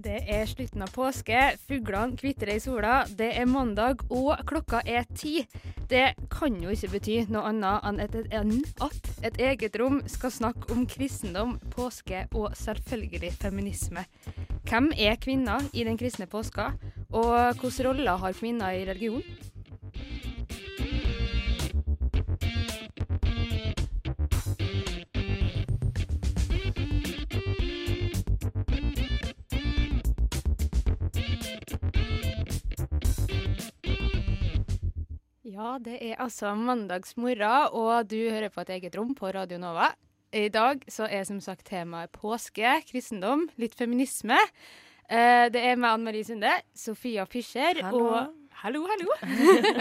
Det er slutten av påske, fuglene kvitrer i sola, det er mandag og klokka er ti. Det kan jo ikke bety noe annet enn at et, at et eget rom skal snakke om kristendom, påske og selvfølgelig feminisme. Hvem er kvinner i den kristne påska, og hvilke roller har kvinner i religion? Ja, det er altså mandagsmorgen, og du hører på et eget rom på Radio Nova. I dag så er som sagt temaet påske, kristendom, litt feminisme. Eh, det er meg, Anne Marie Sunde, Sofia Fischer Hallo. og Hallo, hallo!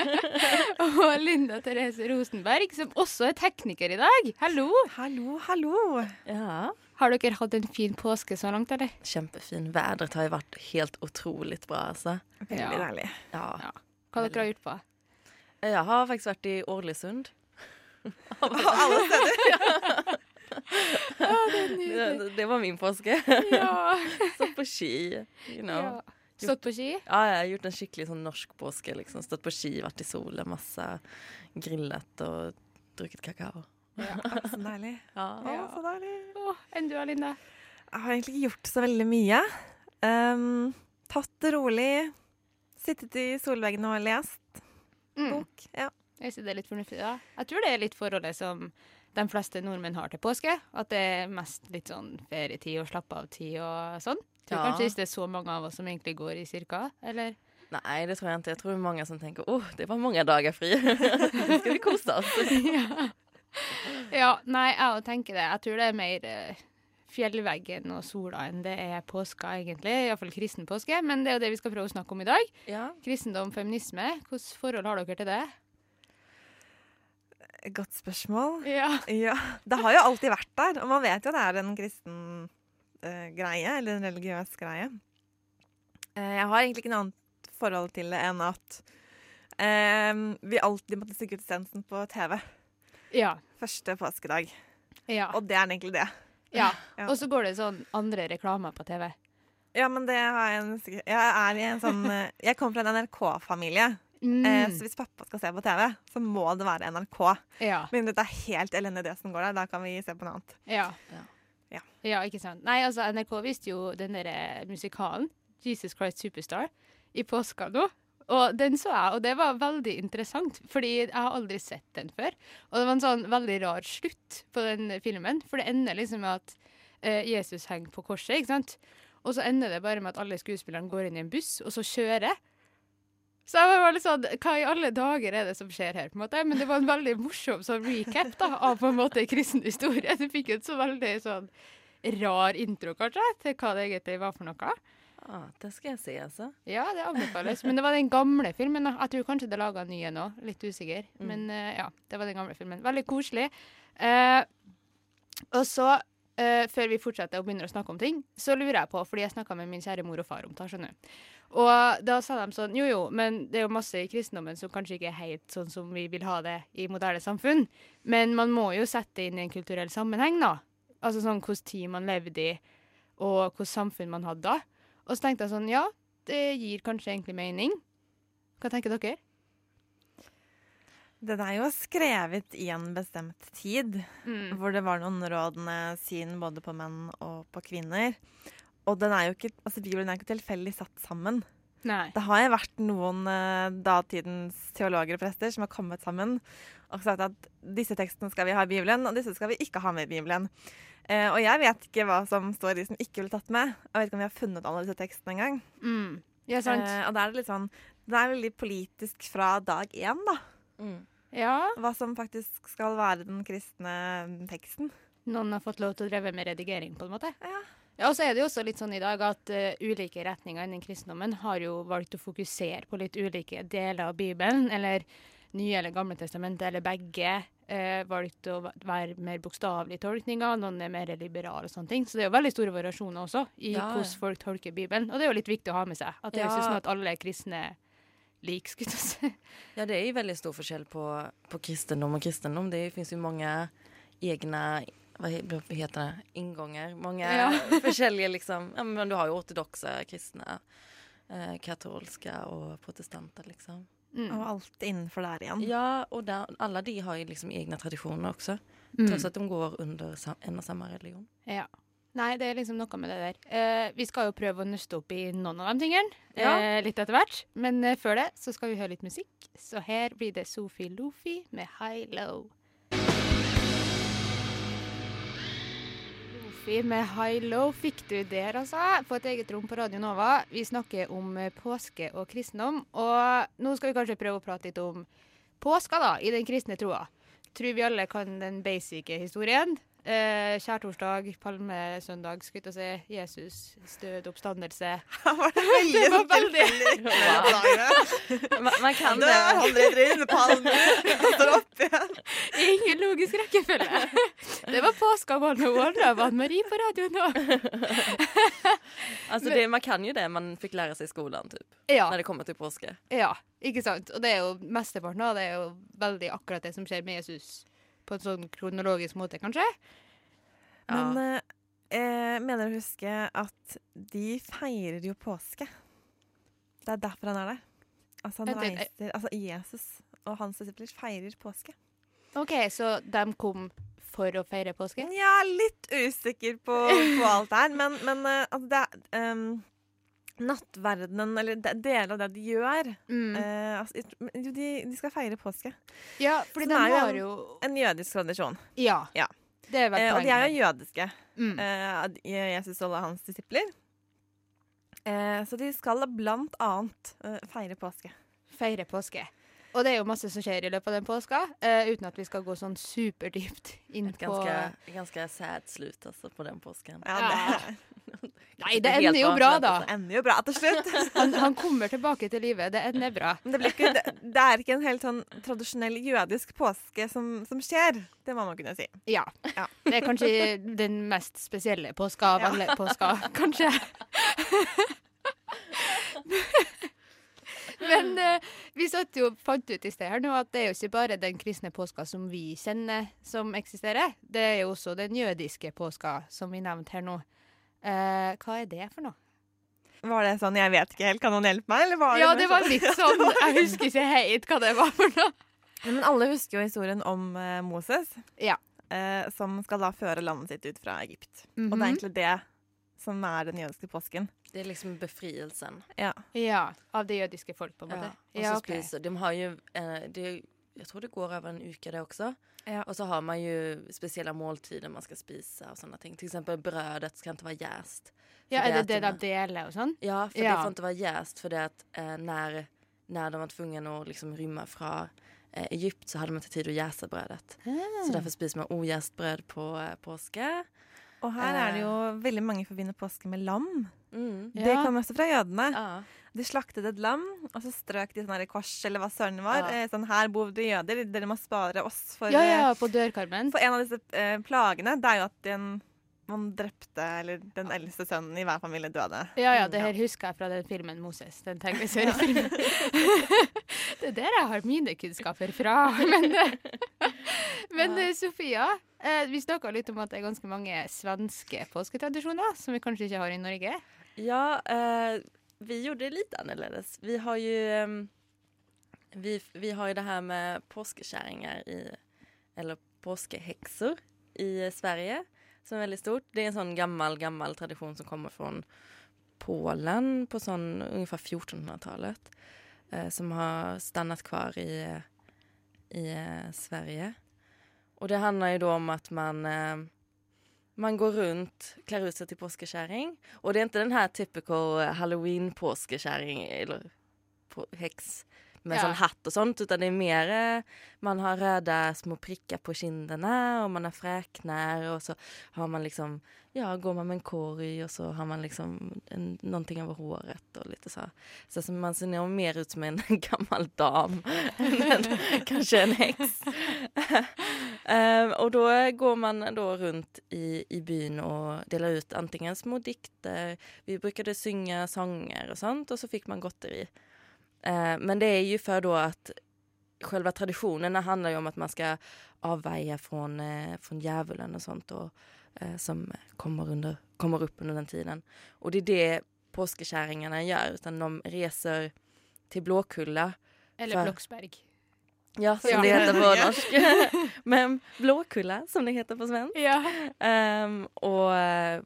og Linda Therese Rosenberg, som også er tekniker i dag. Hallo! Hallo, hallo. Ja. Har dere hatt en fin påske så langt, eller? Kjempefin. Været har jo vært helt utrolig bra, altså. Veldig Ja. deilig. Ja. Ja. Hva dere har gjort på? Jeg har faktisk vært i Årlesund. alle steder? det, det var min påske. Ja. Stått på ski, you know. Ja. Stått på ski? Ja, jeg har gjort en skikkelig sånn norsk påske. liksom. Stått på ski, vært i solen, masse grillet og drukket kakao. Ja. Så deilig. Ja. Ja, så deilig. Åh, enn du, Aline? Jeg har egentlig ikke gjort så veldig mye. Um, tatt det rolig. Sittet i solveggen og lest Mm. bok. Ja. Jeg er da. Jeg tror det er litt forholdet som de fleste nordmenn har til påske. At det er mest litt sånn ferietid og slappe av-tid og sånn. Tror Ja. kanskje ikke det er så mange av oss som egentlig går i cirka, eller? Nei, det tror jeg ikke. Jeg tror mange som tenker åh, det var mange dager fri. Skal vi kose oss. ja. ja. Nei, jeg òg tenker det. Jeg tror det er mer eh, fjellveggen og sola enn det er påska, egentlig. Iallfall kristen påske. Men det er jo det vi skal prøve å snakke om i dag. Ja. Kristendom, feminisme. Hvilket forhold har dere til det? Godt spørsmål. Ja. Ja, Det har jo alltid vært der, og man vet jo det er en kristen uh, greie, eller en religiøs greie. Uh, jeg har egentlig ikke noe annet forhold til det enn at uh, vi alltid måtte se gudstjenesten på TV Ja. første påskedag. ja. Og det er egentlig det. Ja. Ja. Og så går det sånn andre reklamer på TV. Ja, men det har jeg en Jeg er i en sånn eh, Jeg kommer fra en NRK-familie. Mm. Eh, så hvis pappa skal se på TV, så må det være NRK. Ja. Men det er helt elendig det som går der. Da kan vi se på noe annet. Ja. Ja. Ja. Ja, ikke sant. Nei, altså, NRK viste jo den derre musikalen, Jesus Christ Superstar, i påska nå. Og den så jeg, og det var veldig interessant, fordi jeg har aldri sett den før. Og det var en sånn veldig rar slutt på den filmen, for det ender liksom med at eh, Jesus henger på korset, ikke sant? Og så ender det bare med at alle skuespillerne går inn i en buss, og så kjører. Så jeg var litt sånn, hva i alle dager er det som skjer her, på en måte? Men det var en veldig morsom sånn recap da, av på en måte kristen historie. Du fikk en så veldig sånn rar intro, kanskje, til hva det egentlig var for noe. Ah, det skal jeg si, altså. Ja, det anbefales. Men det var den gamle filmen. da. Jeg tror kanskje det er laga en ny en nå. Litt usikker. Mm. Men uh, ja, det var den gamle filmen. Veldig koselig. Uh, og så, uh, før vi fortsetter og begynner å snakke om ting, så lurer jeg på, fordi jeg snakka med min kjære mor og far om det, skjønner du. Og da sa de sånn Jo, jo, men det er jo masse i kristendommen som kanskje ikke er helt sånn som vi vil ha det i moderne samfunn. Men man må jo sette det inn i en kulturell sammenheng, da. Altså sånn hvilken tid man levde i, og hvilket samfunn man hadde da. Og så tenkte jeg sånn, ja, det gir kanskje egentlig mening. Hva tenker dere? Den er jo skrevet i en bestemt tid, Mm. hvor det var noen rådende syn både på menn og på kvinner. Og den er jo ikke, altså Bibelen er ikke tilfeldig satt sammen. Nei. Det har jo vært noen uh, datidens teologer og prester som har kommet sammen og sagt at disse tekstene skal vi ha i Bibelen, og disse skal vi ikke ha med i Bibelen. Eh, og jeg vet ikke hva som står i som ikke ble tatt med. Jeg vet ikke om vi har funnet alle disse tekstene engang. Mm. Ja, sant. Eh, og da er det litt sånn Det er veldig politisk fra dag én, da. Mm. ja. Hva som faktisk skal være den kristne teksten. Noen har fått lov til å dreve med redigering, på en måte. Ja. Ja, og så er det jo også litt sånn i dag at uh, ulike retninger innen kristendommen har jo valgt å fokusere på litt ulike deler av Bibelen, eller Nye eller Gamle testamentet, eller begge. Eh, valgt å være mer bokstavelige tolkninger, noen er mer liberale og sånne ting. Så det er jo veldig store variasjoner også i Ja, ja. hvordan folk tolker Bibelen. Og det er jo litt viktig å ha med seg. At det er ikke sånn at alle kristne liker, skulle jeg si. Ja, det er jo veldig stor forskjell på, på kristendom og kristendom. Det fins jo mange egne hva heter det, innganger. Mange Ja. forskjellige liksom. Ja, men du har jo ortodokse kristne, eh, katolske og protestanter liksom. Mm. Og alt innenfor der igjen. Ja, og der, alle de har liksom egne tradisjoner også. Mm. Tross at de går under en og samme religion. Ja. Nei, det er liksom noe med det der. Eh, vi skal jo prøve å nøste opp i noen av de tingene Ja. eh, litt etter hvert. Men eh, før det så skal vi høre litt musikk. Så her blir det Sophie Lofi med High Low. Lofi med High Low fikk du der, altså. På et eget rom på Radio Nova. Vi snakker om eh, påske og kristendom. Og nå skal vi kanskje prøve å prate litt om påska, da, i den kristne troa. Tror vi alle kan den basic historien. Eh, Kjærtorsdag, palmesøndag, skulle jeg si. Jesus, død, oppstandelse. var det veldig, Det var veldig- tilfeldig. Man, man kan Det det. holder i trynet, palmer, står opp igjen. Ingen logisk rekkefølge. Det var påska one on one av Anne-Marie på radioen nå. altså, det, man kan jo det man fikk lære seg i skolen, typ. Ja, Når det kommer til påske. ja, ikke sant. Og det er jo mesteparten av det er jo veldig akkurat det som skjer med Jesus. På en sånn kronologisk måte, kanskje. Men eh, eh, mener å huske at de feirer jo påske? Det er derfor han er der. Altså, han Jeg reiser, altså Jesus og hans disipler feirer påske. OK, så de kom for å feire påske? Jeg er litt usikker på, på alt her, men, men eh, altså, det er ehm, Nattverdenen, eller de, deler av det de gjør Mm. eh, altså, Jo, de, de skal feire påske. Ja, fordi den de er jo en- En jødisk tradisjon. Ja. Ja. Eh, og de er jo jødiske, Mm. eh, Jesus og alle hans disipler. Eh, så de skal blant annet eh, feire påske. Feire påske. Og det er jo masse som skjer i løpet av den påska, uh, uten at vi skal gå sånn superdypt inn Ganske på Ganske ganska sad slut altså, på den påsken. Ja, Ja. det Nei, det ender jo bra, da. Det ender jo bra til slutt. Han, han kommer tilbake til livet. Det ender bra. Men det, blir ikke, det, det er ikke en helt sånn tradisjonell jødisk påske som, som skjer. Det må man kunne si. Ja. Ja. Det er kanskje den mest spesielle påska av Ja. alle påsker, kanskje. Men eh, vi satt jo, fant ut i sted her nå at det er jo ikke bare den kristne påska som vi kjenner som eksisterer. Det er jo også den jødiske påska som vi nevnte her nå. Eh, hva er det for noe? Var det sånn 'jeg vet ikke helt', kan noen hjelpe meg? Eller var Ja, det var sånn- litt sånn Jeg husker ikke helt hva det var for noe. Men alle husker jo historien om eh, Moses, Ja. eh, som skal da føre landet sitt ut fra Egypt. Og det Mhm. er egentlig det som er den jødiske påsken. Det är liksom befrielsen. Ja. Ja, av det jødiske folk, på en måte. Ja. Ja, så ok. spiser, de har ju, eh, det, jag tror det går över en uke det också. Ja. Och så har man ju speciella måltider man ska spisa och sådana ting. Till exempel brödet ska inte vara jäst. Ja, er det det de- de deler og sånn? Ja, för Ja. det får inte vara jäst för det att eh, när, när de var tvungna att liksom rymma från eh, Egypt så hade de inte tid att jäsa brödet. Så därför spiser man ojäst bröd på eh, påske. Og her er det jo veldig mange forbinder påske med lam. Mm. Det Ja. kommer også fra jødene. Ja. De slaktet et lam, og så strøk de sånn kors, eller hva søren det var. Ja. Eh, sånn, her bor det jøder, dere må spare oss for Ja, eh, ja, på dørkarmen. For en av disse eh, plagene, det er jo at den, man drepte, eller den eldste sønnen i hver familie døde. Ja, ja, det her husker jeg fra den filmen Moses. Den tegneseriefilmen. det er der jeg har mine kunnskaper fra. Men, men Sofia, eh, vi snakka litt om at det er ganske mange svenske påsketradisjoner som vi kanskje ikke har i Norge. Ja, eh, vi gjorde det lite annerledes. Vi har ju ehm, vi, vi har ju det här med påskekärringar i, eller påskehäxor i Sverige som är väldigt stort. Det är en sån gammal, gammal tradition som kommer från Polen på sån ungefär 1400-talet eh, som har stannat kvar i, i eh, Sverige. Och det handlar ju då om att man eh, man går rundt, kler ut seg til påskekärring. Og det er ikke den her typical halloween påskekärring eller på, heks med Ja. sånn hatt og sånt utan det er mer eh, man har røde små prikker på kinderna og man har frekner, og så har man liksom ja går man med en korg og så har man liksom en, någonting over håret og litt så. Så, så man ser mer ut som en gammel dam enn en, kanske en häx. Ehm, og da går man da rundt i, i byn og deler ut antingen små dikter, vi brukte synge sånger og sånt og så fikk man godteri. Eh, men det er jo for da at selve traditionerna handler jo om at man skal avveie fra djevelen og sånt og, eh, som kommer, under, kommer opp under den tiden. Og det er det påskekjerringene gjør. utan de reser til Blåkulla Eller Bloksberg. Ja, som Ja. det heter på norsk. Men Blåkulla, som det heter på svensk. Ja. Um, og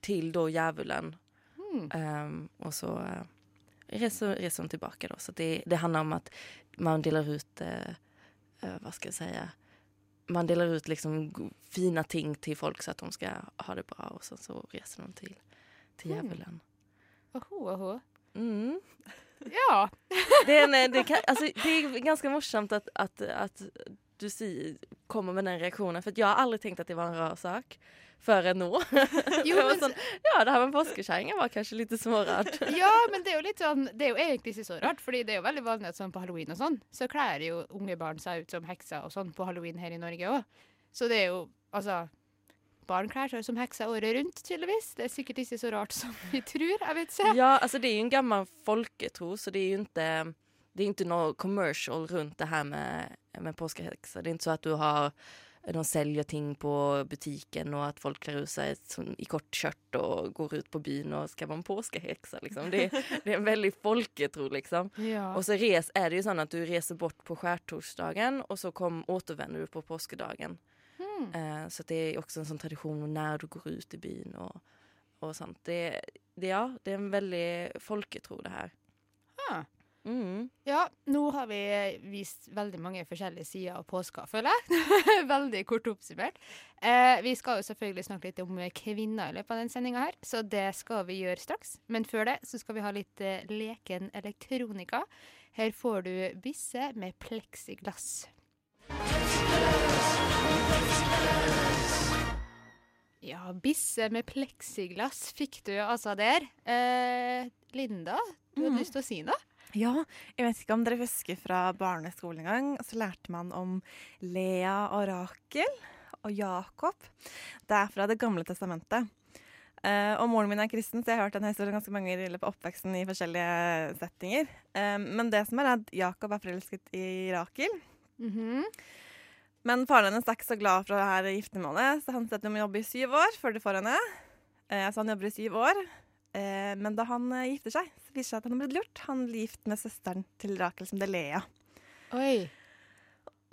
til da Djevelen. Um. Ehm, så uh, reser, reser de tillbaka då. Så det, det handler om at man deler ut, uh, Hva skal jeg si man deler ut liksom fine fina ting til folk så at de skal ha det bra og så, så reser de til djevelen. Mm. Oho, oho. Mm. Ja. Det, är en, eh, det, kan, alltså, det är ganska morsamt att, att, att du si, kommer med den reaktionen för att jag har aldrig tänkt att det var en rar sak förrän nå. Jo, men, sånn, ja, det her med påskekjerringa var kanskje litt smårart. ja, men det er jo litt sånn Det er jo egentlig ikke så rart, fordi det er jo veldig vanlig at sånn på halloween og sånn, så kler jo unge barn seg ut som hekser og sånn på halloween her i Norge òg. Så det er jo altså Barn kler seg som hekser året rundt, tydeligvis. Det er sikkert ikke så rart som vi tror. Jeg vet ikke. Ja, altså det er jo en gammel folketro så det er jo ikke, det er ikke noe commercial rundt det her med, med påskehekser. Det er ikke så at du har de selger ting på butikken, og at folk kler seg i kort skjørt og går ut på byen og skal være en påskehäxa. Liksom. Det, det er en veldig folketro liksom. Ja. Og så res, er det jo sånn at du reser bort på skjærtorsdagen, og så kom, återvender du på påskedagen. Hmm. Eh, så det är också en sån tradition när du går ut i byn och, och sånt. Det, det, ja, det är en väldigt folketro det här. Ah. Mm. Ja, nå har vi vist veldig mange forskjellige sider av påska, føler jeg. veldig kort oppsummert. Eh, vi skal jo selvfølgelig snakke litt om kvinner i løpet av den sendinga her, så det skal vi gjøre straks. Men før det så skal vi ha litt eh, leken elektronika. Her får du Bisse med pleksiglass. Ja, Bisse med pleksiglass fikk du altså der. Eh, Linda, du hadde mm. lyst til å si noe? Ja, jeg vet ikke om dere husker fra barneskolen en gang, så lærte man om Lea og Rakel og Jakob. Det er fra Det gamle testamentet. Eh, og moren min er kristen, så jeg har hørt den historien ganske mange ganger av oppveksten i forskjellige settinger. Eh, men det som er, er at Jakob er forelsket i Rakel. Mhm. Men faren hennes er ikke så glad for det her giftermålet, så han setter må jobbe i syv år før de får henne. Eh, så han jobber i syv år. Eh, men da han eh, gifter seg, så viser det seg at han har blitt lurt. Han blir gift med søsteren til Rakel, som det er Lea. Oi.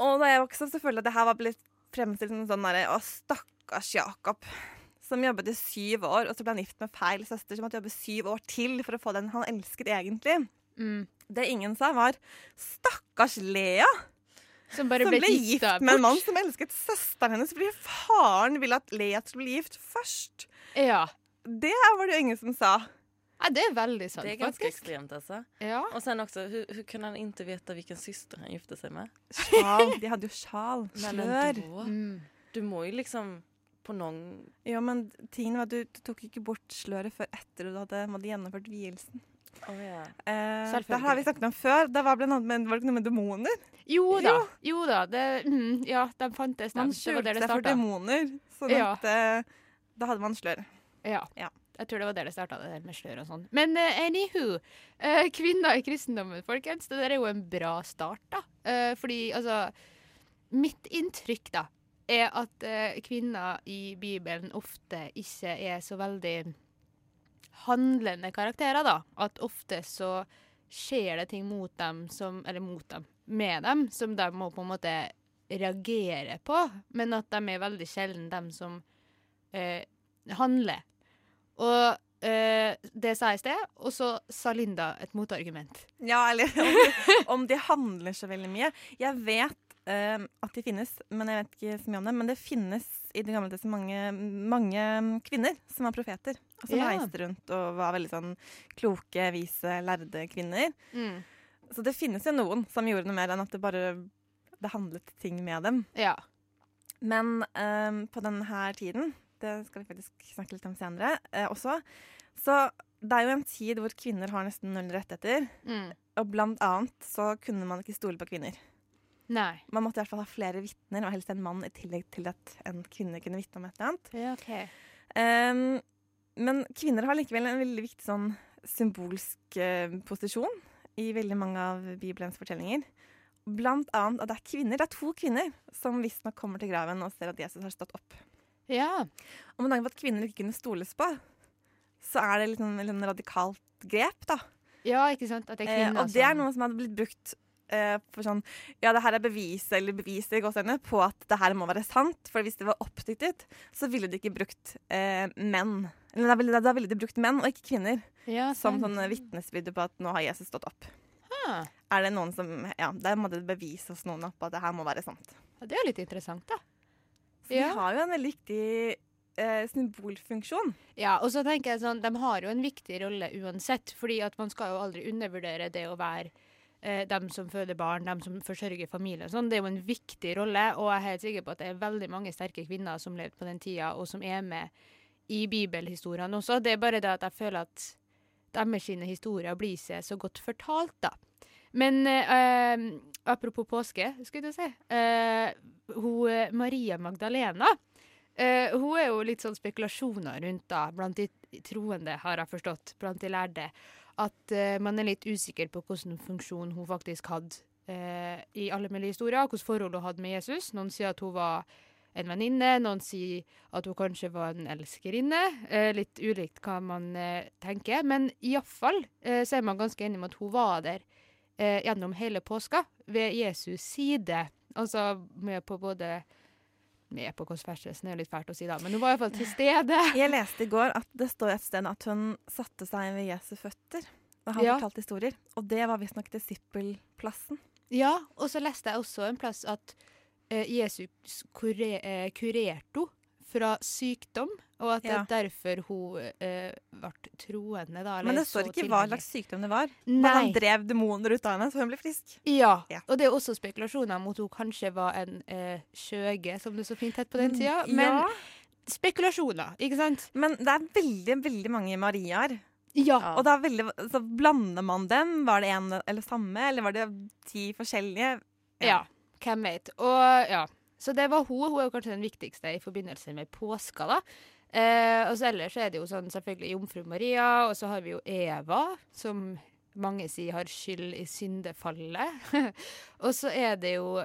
Og da jeg vokste opp, så følte jeg at det her var blitt fremstilt som sånn derre Å, stakkars Jakob. Som jobbet i syv år, og så ble han gift med feil søster, som måtte jobbe syv år til for å få den han elsket egentlig. Mm. Det ingen sa, var stakkars Lea, Som bare som ble ble gift gift med en mann som elsket søsteren hennes, fordi faren ville at Lea skulle bli gift først. Ja. Det var det jo ingen som sa. ja, det er veldig sant, Det er ganske faktisk. ekstremt, altså. Ja. Og sen også, hun kunne kan han ikke vite hvilken syster han gifte seg med? Sjal. De hadde jo sjal. Men Slør. Mm. du må jo liksom på noen Ja, men tingen var at du, du tok ikke bort sløret før etter du hadde, hadde gjennomført vielsen. Oh, ja. Eh, det har vi snakket om før. Det var blant annet med, var det ikke noe med demoner. Jo da. Jo. Jo da. Det, mm, ja, de fantes, de. Man skjulte seg for demoner. Sånn Ja. at eh, da hadde man slør. Ja. Ja. Jeg tror det var der det starta, det der med slør og sånn. Men uh, anywho. Uh, kvinner i kristendommen, folkens. Det der er jo en bra start, da. Uh, fordi altså Mitt inntrykk, da, er at uh, kvinner i Bibelen ofte ikke er så veldig handlende karakterer, da. At ofte så skjer det ting mot dem som Eller mot dem. Med dem, som de må på en måte reagere på. Men at de er veldig sjelden dem som eh, handler. Og eh, det sa jeg i sted, og så sa Linda et motargument. Ja, eller om de, om de handler så veldig mye. Jeg vet eh, at de finnes, men jeg vet ikke så mye om det. Men det finnes i Det gamle testamentet mange, kvinner som var profeter. Og som Ja. reiste rundt og var veldig sånn kloke, vise, lærde kvinner. Så det finnes jo noen som gjorde noe mer enn at det bare behandlet ting med dem. Ja. Men um, på denne tiden, det skal vi faktisk snakke litt om senere eh, også, så det er jo en tid hvor kvinner har nesten null rettigheter. Mm. Og blant annet så kunne man ikke stole på kvinner. Nei. Man måtte i hvert fall ha flere vitner, og helst en mann i tillegg til at en kvinne kunne vitne om et eller annet. Ja, OK. Ehm, men kvinner har likevel en veldig viktig sånn symbolsk eh, posisjon i veldig mange av Bibelens fortellinger. Blant annet at det er kvinner, det er to kvinner som visstnok kommer til graven og ser at Jesus har stått opp. Ja. Og med tanke på at kvinner ikke kunne stoles på, så er det litt sånn, litt sånn radikalt grep, da. ja, ikke sant? At det er Eh, og det er noe som hadde blitt brukt eh, for sånn Ja, det her er beviset eller beviset i gåseøynene på at det her må være sant. For hvis det var oppdiktet, så ville de ikke brukt eh, menn. Eller da ville, da ville de brukt menn og ikke kvinner ja, som sånn vitnesbyrde på at nå har Jesus stått opp. Ha. Er det noen som Ja, der må det bevises hos noen opp at det her må være sant. Ja, det er jo litt interessant, da. Så Ja. de har jo en veldig viktig eh, symbolfunksjon. Ja, og så tenker jeg sånn, De har jo en viktig rolle uansett, fordi at man skal jo aldri undervurdere det å være eh, dem som føder barn, dem som forsørger familie. og Sånn. Det er jo en viktig rolle, og jeg er helt sikker på at det er veldig mange sterke kvinner som levde på den tida, og som er med i bibelhistoriene også. Det er bare det at jeg føler at deres sine historier blir seg så godt fortalt, da. Men eh, eh, apropos påske, skulle du si. Eh, hun, eh, Maria Magdalena Eh, hun er jo litt sånn spekulasjoner rundt da, blant de troende, har jeg forstått, blant de lærde. At eh, man er litt usikker på hvilken funksjon hun faktisk hadde eh, i alle mulige historier. Hvilket forhold hun hadde med Jesus. Noen sier at hun var en venninne, noen sier at hun kanskje var en elskerinne. Eh, litt ulikt hva man eh, tenker. Men iallfall eh, så er man ganske enig om at hun var der eh, gjennom hele påska, ved Jesus side. Altså med på både med på konferansen, det er litt fælt å si da, men hun var iallfall til stede. Jeg leste i går at det står et sted at hun satte seg ved Jesu føtter da han Ja. fortalte historier. Og det var visstnok disippelplassen. Ja, og så leste jeg også en plass at eh, Jesus kure, eh, kurerte henne fra sykdom, og at det er derfor hun eh, ble troende. Da, eller Men det står ikke hva slags sykdom det var. Nei. Men han drev demoner ut av henne, så hun ble frisk. Ja, Ja. og det er også spekulasjoner om at hun kanskje var en eh, skjøge, som det så fint het på den tida. Mm, Men ja. spekulasjoner, ikke sant? Men det er veldig, veldig mange Mariaer. Ja. Og det er veldig, så blander man dem. Var det en eller samme, eller var det ti forskjellige? Ja, hvem vet. Og ja, så det var hun. Hun er kanskje den viktigste i forbindelse med påska, da. Eh, og så ellers er det jo sånn selvfølgelig jomfru Maria, og så har vi jo Eva, som mange sier har skyld i syndefallet. og så er det jo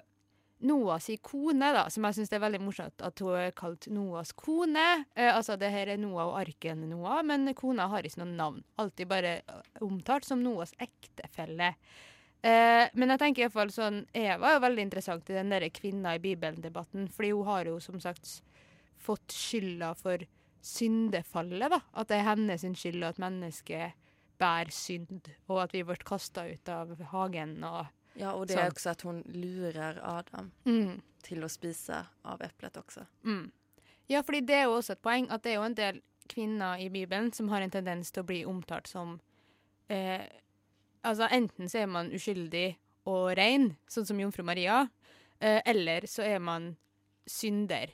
Noahs kone, da, som jeg syns er veldig morsomt at hun er kalt Noahs kone. Eh, altså det her er Noah og arken Noah, men kona har ikke noe navn. Alltid bare eh, omtalt som Noahs ektefelle. Eh, men jeg tenker i hvert fall sånn Eva er jo veldig interessant i den der kvinna i Bibelen-debatten, fordi hun har jo som sagt fått skylda for syndefallet, da. At det er hennes skyld at mennesket bærer synd, og at vi ble kasta ut av hagen og Ja, og det sånn. er også at hun lurer Adam mm. til å spise av eplet også. Mm. Ja, fordi det er jo også et poeng at det er jo en del kvinner i Bibelen som har en tendens til å bli omtalt som eh, Altså enten så er man uskyldig og rein, sånn som jomfru Maria, eh, eller så er man synder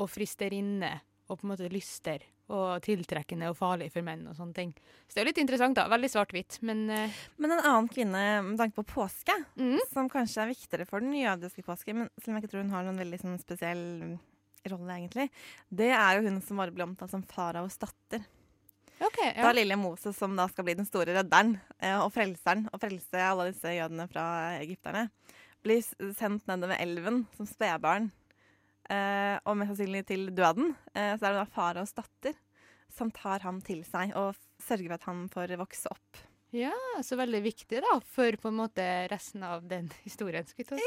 og fristerinne og på en måte lyster og tiltrekkende og farlig for menn og sånne ting. Så det er jo litt interessant, da. Veldig svart-hvitt, men uh... Men en annen kvinne med tanke på påske, mm. som kanskje er viktigere for den jødiske påske, men selv om jeg ikke tror hun har noen veldig sånn, spesiell rolle, egentlig, det er jo hun som bare ble omtalt som faraos datter. OK. Da lille Moses, som da skal bli den store redderen eh, og frelseren, og frelse alle disse jødene fra egypterne, blir sendt nedover elven som spedbarn, og mest sannsynlig til døden. Eh, så er det da faraos datter som tar ham til seg og sørger for at han får vokse opp. ja, så veldig viktig, da, for på en måte resten av den historien. Til.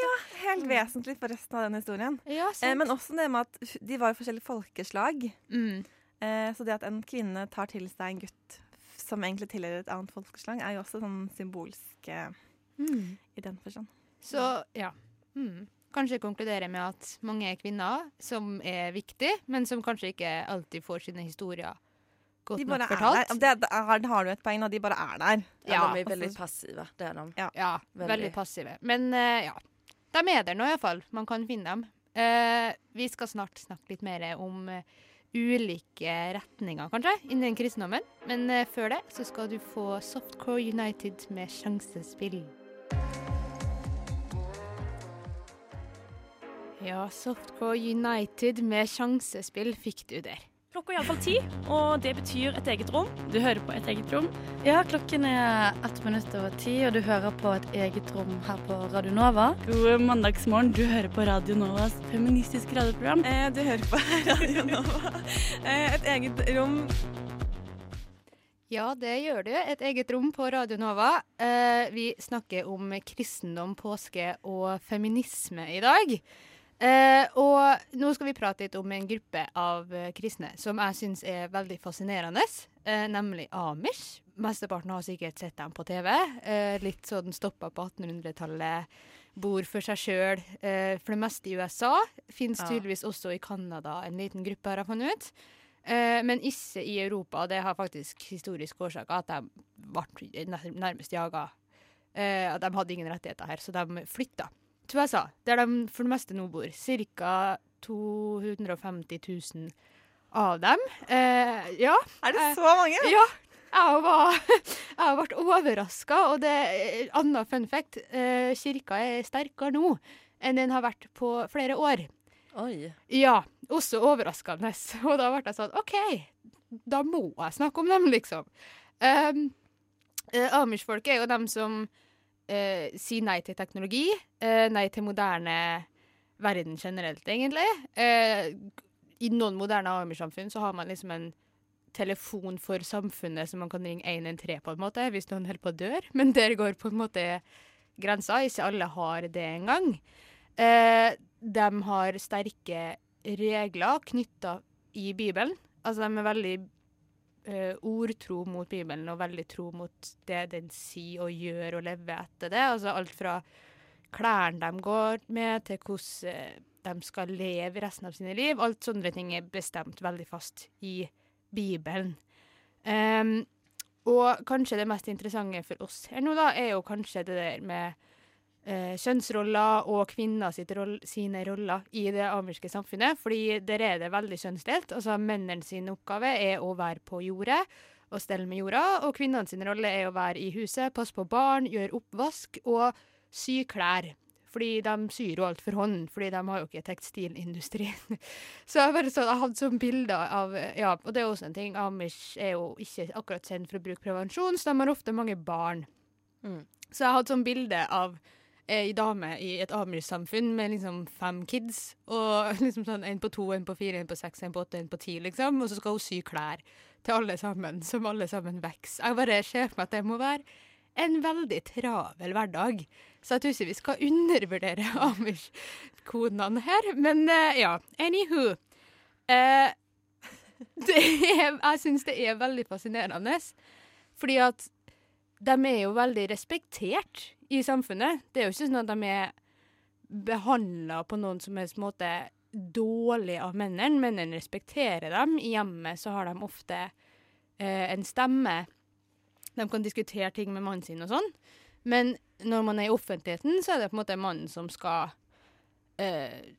Helt vesentlig for resten av den historien. Ja, Eh, men også det med at de var jo forskjellige folkeslag. mm. Eh, så det at en kvinne tar til seg en gutt som egentlig tilhører et annet folkeslag, er jo også sånn symbolsk eh, Mm. i den forstand. Så ja. Mm. Kanskje konkludere med at mange er kvinner som er viktige, men som kanskje ikke alltid får sine historier godt nok fortalt. Det, det er, har du et poeng, og de bare er der. Ja, de er veldig passive. Det er de. Ja, Veldig. veldig, passive. Men uh, ja, de er der nå iallfall. Man kan finne dem. Uh, vi skal snart snakke litt mer om uh, ulike retninger, kanskje, innen kristendommen. Men før det så skal du få Softcore United med sjansespill. Ja, Softcore United med sjansespill fikk du der. Klokka er iallfall ti, og det betyr et eget rom. Du hører på et eget rom. Ja, klokken er ett minutt over ti, og du hører på et eget rom her på Radio Nova. God mandagsmorgen. Du hører på Radio Novas feministiske radioprogram. Eh, du hører på Radio Nova. Eh, et eget rom. Ja, det gjør du. Et eget rom på Radio Nova. Eh, vi snakker om kristendom, påske og feminisme i dag. Eh, og nå skal vi prate litt om en gruppe av eh, kristne som jeg syns er veldig fascinerende, eh, nemlig Amish. Mesteparten har sikkert sett dem på TV. Eh, litt sånn stoppa på 1800-tallet. Bor for seg sjøl, eh, for det meste i USA. Fins Ja. tydeligvis også i Canada en liten gruppe, har jeg funnet ut. Eh, men ikke i Europa. Det har faktisk historisk årsaker at de ble nærmest jaga. Eh, at de hadde ingen rettigheter her, så de flytta til USA, der de for det meste nå bor. Ca. 250 000 av dem. Eh, ja. Er det Eh, så mange? Ja. Jeg var, jeg ble overraska, og det er annen fun fact. Eh, kirka er sterkere nå enn den har vært på flere år. Oi. Ja, også overraskende. Og da ble jeg sånn OK, da må jeg snakke om dem, liksom. Um, Amish-folk er jo dem som eh, si nei til teknologi, eh, nei til moderne verden generelt, egentlig. Eh, I noen moderne AMI-samfunn så har man liksom en telefon for samfunnet som man kan ringe 113 på en måte, hvis noen holder på å dør. Men der går på en måte grensa. Ikke alle har det engang. Eh, de har sterke regler knytta i Bibelen. Altså, de er veldig eh, ordtro mot Bibelen og veldig tro mot det den sier og gjør og lever etter det. Altså alt fra klærne de går med, til hvordan eh, de skal leve resten av sine liv. Alt sånne ting er bestemt veldig fast i Bibelen. Um, og kanskje det mest interessante for oss her nå, da, er jo kanskje det der med eh, kjønnsroller og kvinner sitt roll, sine roller i det amerske samfunnet. Fordi der er det veldig kjønnsdelt. Altså Mennene sin oppgave er å være på jordet og stelle med jorda, og kvinnene sin rolle er å være i huset, passe på barn, gjøre oppvask og sy klær. Fordi de syr jo alt for hånd, fordi de har jo ikke tekstilindustri. så jeg bare så, jeg hadde sånn bilder av Ja, og det er også en ting. Amish er jo ikke akkurat kjent for å bruke prevensjon, så de har ofte mange barn. Mm. Så jeg hadde sånn bilde av ei dame i et Amish-samfunn med liksom fem kids. Og liksom sånn en på to, en på fire, en på seks, en på åtte, en på ti, liksom. Og så skal hun sy klær til alle sammen, som alle sammen vokser. Jeg bare ser for meg at det må være en veldig travel hverdag. Så jeg tror ikke vi skal undervurdere Amish-kodene her. Men uh, ja, anywho. Uh, er, jeg syns det er veldig fascinerende, fordi at de er jo veldig respektert i samfunnet. Det er jo ikke sånn at de er behandla på noen som helst måte dårlig av mennene. Mennene respekterer dem. I hjemmet så har de ofte eh, en stemme. De kan diskutere ting med mannen sin og sånn. Men når man er i offentligheten, så er det på en måte mannen som skal eh,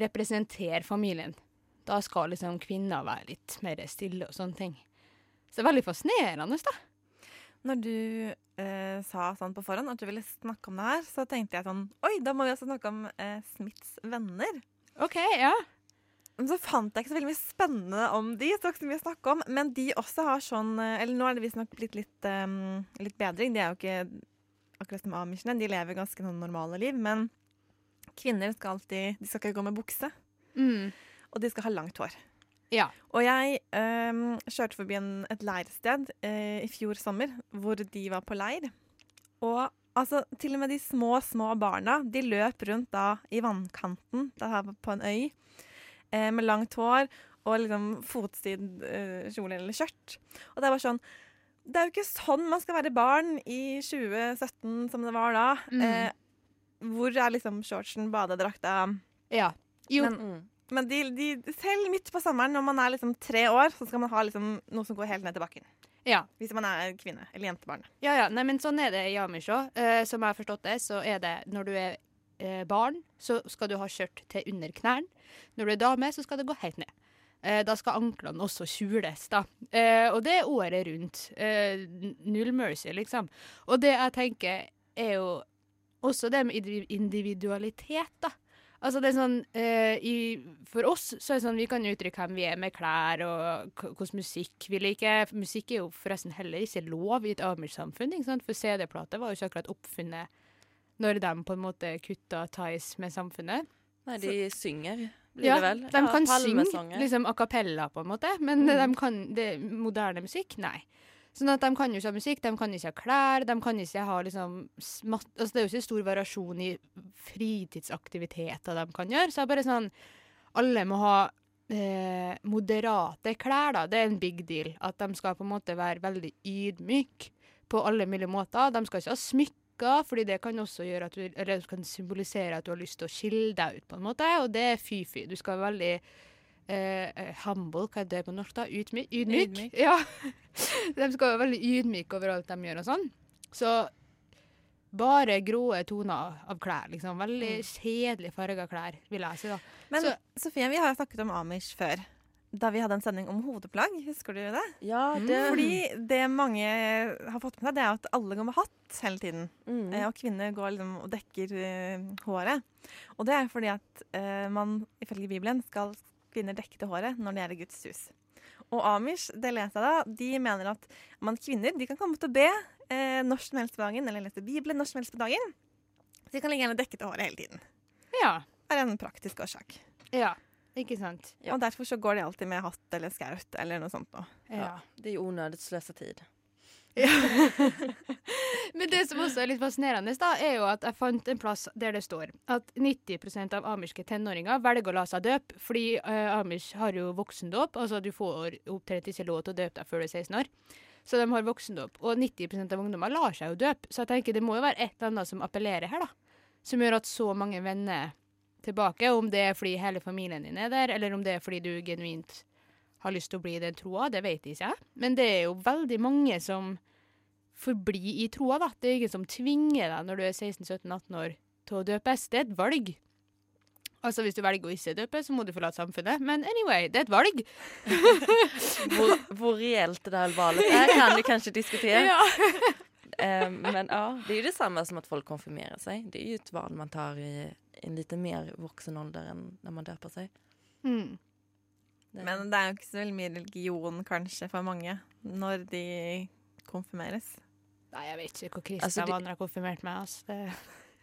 representere familien. Da skal liksom kvinner være litt mer stille og sånne ting. Så det er veldig fascinerende, da. Når du eh, sa sånn på forhånd at du ville snakke om det her, så tenkte jeg sånn Oi, da må vi også snakke om eh, Smiths venner. OK, ja. Men så fant jeg ikke så veldig mye spennende om de, så det var ikke så mye å snakke om. Men de også har sånn eh, Eller nå er det visstnok blitt litt, um, litt bedring. De er jo ikke akkurat som amishene. De lever ganske noen normale liv. Men kvinner skal alltid De skal ikke gå med bukse. Mm. Og de skal ha langt hår. Ja. Og jeg um, kjørte forbi en, et leirsted uh, i fjor sommer hvor de var på leir. Og altså, til og med de små, små barna, de løp rundt da i vannkanten da her på en øy uh, med langt hår og liksom fotsid uh, kjole eller skjørt. Og det var sånn Det er jo ikke sånn man skal være barn i 2017 som det var da. Mm. Eh, hvor er liksom shortsen, badedrakta Ja. Jo, Men- Mm. Men de, de, selv midt på sommeren, når man er liksom tre år, så skal man ha liksom noe som går helt ned til bakken. Ja. Hvis man er kvinne eller jentebarn. Ja, ja. Nei, men sånn er det i Amish òg. Eh, som jeg har forstått det, så er det når du er eh, barn, så skal du ha skjørt til under knærne. Når du er dame, så skal det gå helt ned. Eh, da skal anklene også skjules, da. Eh, og det er året rundt. Eh, null mercy, liksom. Og det jeg tenker, er jo også det med individualitet, da. Altså det er sånn, eh, i, For oss så er det sånn vi kan uttrykke hvem vi er med klær og hvordan musikk vi liker. Musikk er jo forresten heller ikke lov i et amish-samfunn. For CD-plater var jo ikke akkurat oppfunnet når de på en måte kutta ties med samfunnet. Nei, de synger, blir Ja, det vel? de kan synge liksom a cappella, på en måte, men Mm. de kan det, moderne musikk, nei. Sånn at De kan jo ikke ha musikk, de kan ikke ha klær, de kan ikke ha liksom smatt, altså Det er jo ikke stor variasjon i fritidsaktiviteter de kan gjøre. Så det er bare sånn Alle må ha eh, moderate klær, da. Det er en big deal. At de skal på en måte være veldig ydmyke på alle mulige måter. De skal ikke ha smykker, fordi det kan også gjøre at du, kan symbolisere at du har lyst til å skille deg ut, på en måte, og det er fy-fy. Du skal være veldig eh, eh, humble, hva er det på norsk, da? Ydmyk? Ydmyk? Ydmyk. Ja. de skal være veldig ydmyke over alt de gjør og sånn. Så bare grå toner av klær, liksom. Veldig kjedelig farga klær, vil jeg si, da. Men Så- Sofie, vi har snakket om Amish før. Da vi hadde en sending om hodeplagg. Husker du det? Ja, det Fordi det mange har fått med seg, det er at alle går med hatt hele tiden. mm. Eh, Og kvinner går liksom og dekker eh, håret. Og det er fordi at eh, man ifølge Bibelen skal kvinner dekke til håret når de er i Guds hus. Og Amish, det leser jeg da, de mener at man kvinner de kan komme til å be eh, når som helst på dagen, eller lese Bibelen når som helst på dagen. Så de kan like gjerne dekke til håret hele tiden. Ja. Det er en praktisk årsak. Ja. Ikke sant? Ja. Og derfor så går de alltid med hatt eller skaut eller noe sånt. Nå. Ja. ja. Det er jo onödigt sløsa tid. Men det som også er litt fascinerende, da, er jo at jeg fant en plass der det står at 90% av amerske tenåringer velger å la seg døpe, fordi uh, amish har jo voksendåp. Altså du får omtrent ikke lov til å døpe deg før du er 16 år. Så de har voksendåp. Og 90% av ungdommer lar seg jo døpe. Så jeg tenker det må jo være et eller annet som appellerer her, da. Som gjør at så mange vender tilbake. Om det er fordi hele familien din er der, eller om det er fordi du genuint har lyst til å bli i den troa, det vet ikke jeg. Men det er jo veldig mange som forblir i troa, da. Det er ingen som tvinger deg når du er 16-17-18 år til å døpes. Det er et valg. Altså Hvis du velger å ikke døpe, så må du forlate samfunnet. Men anyway, det er et valg. Hvor, hvor reelt det hele valet er, kan vi kanskje diskutere. Ja. um, men ja, det er jo det samme som at folk konfirmerer seg. Det er jo et val man tar i en litt mer voksen ålder enn når man døper seg. Mm. Det- Men det er jo ikke så veldig mye religion kanskje for mange når de konfirmeres. Nei, jeg vet ikke hvor kristne Altså, de... andre har konfirmert meg. Altså. Det,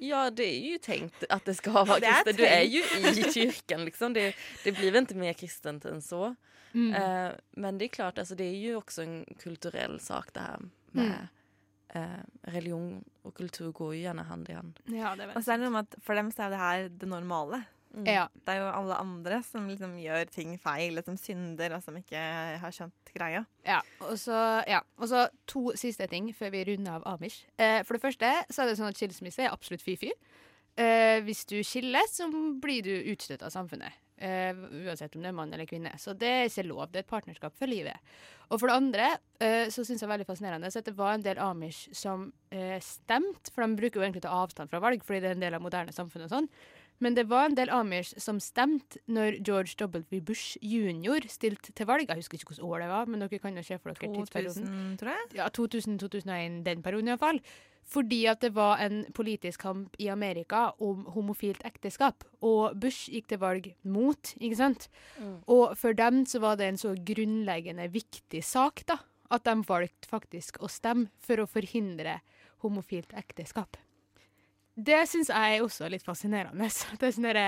Ja, det er jo tenkt at det skal være Det. Du er jo i kirken, liksom. Det, det blir vel ikke mer kristent enn så. mm. Eh, men det er klart, altså, det er jo også en kulturell sak det her med eh, religion og kultur går jo gjerne hand i hand. ja, det Og så er det noe med at for dem så er det her det normale. Mm. Ja. Det er jo alle andre som liksom gjør ting feil, som synder, og som ikke har skjønt greia. Ja, og så, ja. og så to siste ting før vi runder av Amish. Eh, for det første så er det sånn at skilsmisse er absolutt fy-fy. Eh, hvis du skiller, så blir du utstøtt av samfunnet. Eh, uansett om det er mann eller kvinne. Så det er ikke lov. Det er et partnerskap for livet. Og for det andre eh, så syns jeg veldig fascinerende at det var en del amish som eh, stemte, for de bruker jo egentlig å ta avstand fra valg fordi det er en del av moderne samfunn og sånn. Men det var en del amish som stemte når George W. Bush jr. stilte til valg. Jeg husker ikke hvilket år det var, men dere kan jo se for dere tidsperioden. 2000, tror jeg. Ja, 2000-2001, den perioden iallfall. Fordi at det var en politisk kamp i Amerika om homofilt ekteskap. Og Bush gikk til valg mot, ikke sant? Mm. Og for dem så var det en så grunnleggende viktig sak, da. At de valgte faktisk å stemme for å forhindre homofilt ekteskap. Det syns jeg er også litt fascinerende. Det er sånn derre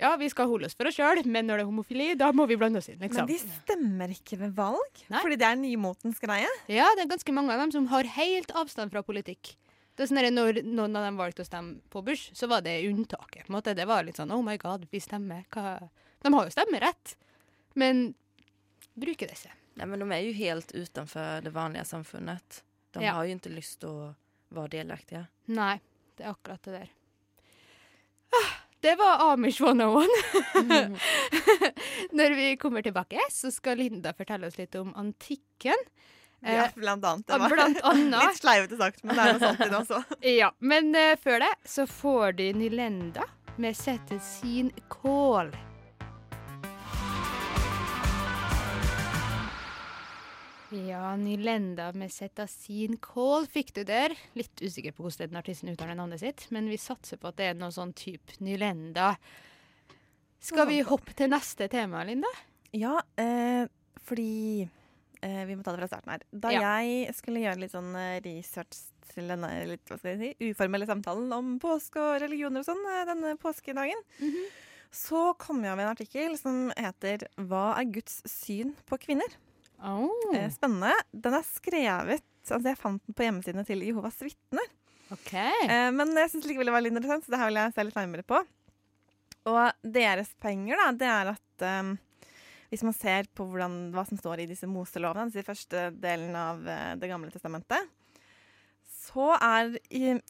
Ja, vi skal holde oss for oss sjøl, men når det er homofili, da må vi blande oss inn, liksom. Men de stemmer ikke ved valg, Nei. fordi det er nymotens greie. Ja, det er ganske mange av dem som har helt avstand fra politikk. Det er sånn at Når noen av dem valgte å stemme på Bush, så var det unntaket. på en måte. Det var litt sånn Oh my God, vi stemmer. Hva? De har jo stemmerett, men bruker det ikke. Nei, men de er jo helt utenfor det vanlige samfunnet. De Ja. har ikke lyst til å være delaktige. Nei, det er akkurat det der. Ah, det var Amish 101. Når vi kommer tilbake, så skal Linda fortelle oss litt om antikken. Ja, Eh, blant annet. Det var annet. litt sleivete sagt, men det er noe sånt i det også. Ja, men uh, før det så får du Nylenda med Sette sin kål. Ja, Nylenda med Setta sin fikk du der. Litt usikker på hvordan den artisten uttaler navnet sitt, men vi satser på at det er noe sånn type Nylenda. Skal vi hoppe til neste tema, Linda? Ja, eh, fordi eh, Vi må ta det fra starten her. Da Ja. jeg skulle gjøre litt sånn eh, research til denne litt, hva skal jeg si, uformelle samtalen om påske og religioner og sånn eh, denne påskedagen, så kom jeg over en artikkel som heter 'Hva er Guds syn på kvinner?' Oh. Spennende. Den er skrevet Altså, jeg fant den på hjemmesidene til Jehovas vitner. Okay. Eh, men jeg syns likevel det var litt interessant, så det her vil jeg se litt nærmere på. Og deres poenger, da, det er at um, hvis man ser på hvordan, hva som står i disse Moselovene, altså i første delen av Det gamle testamentet, så er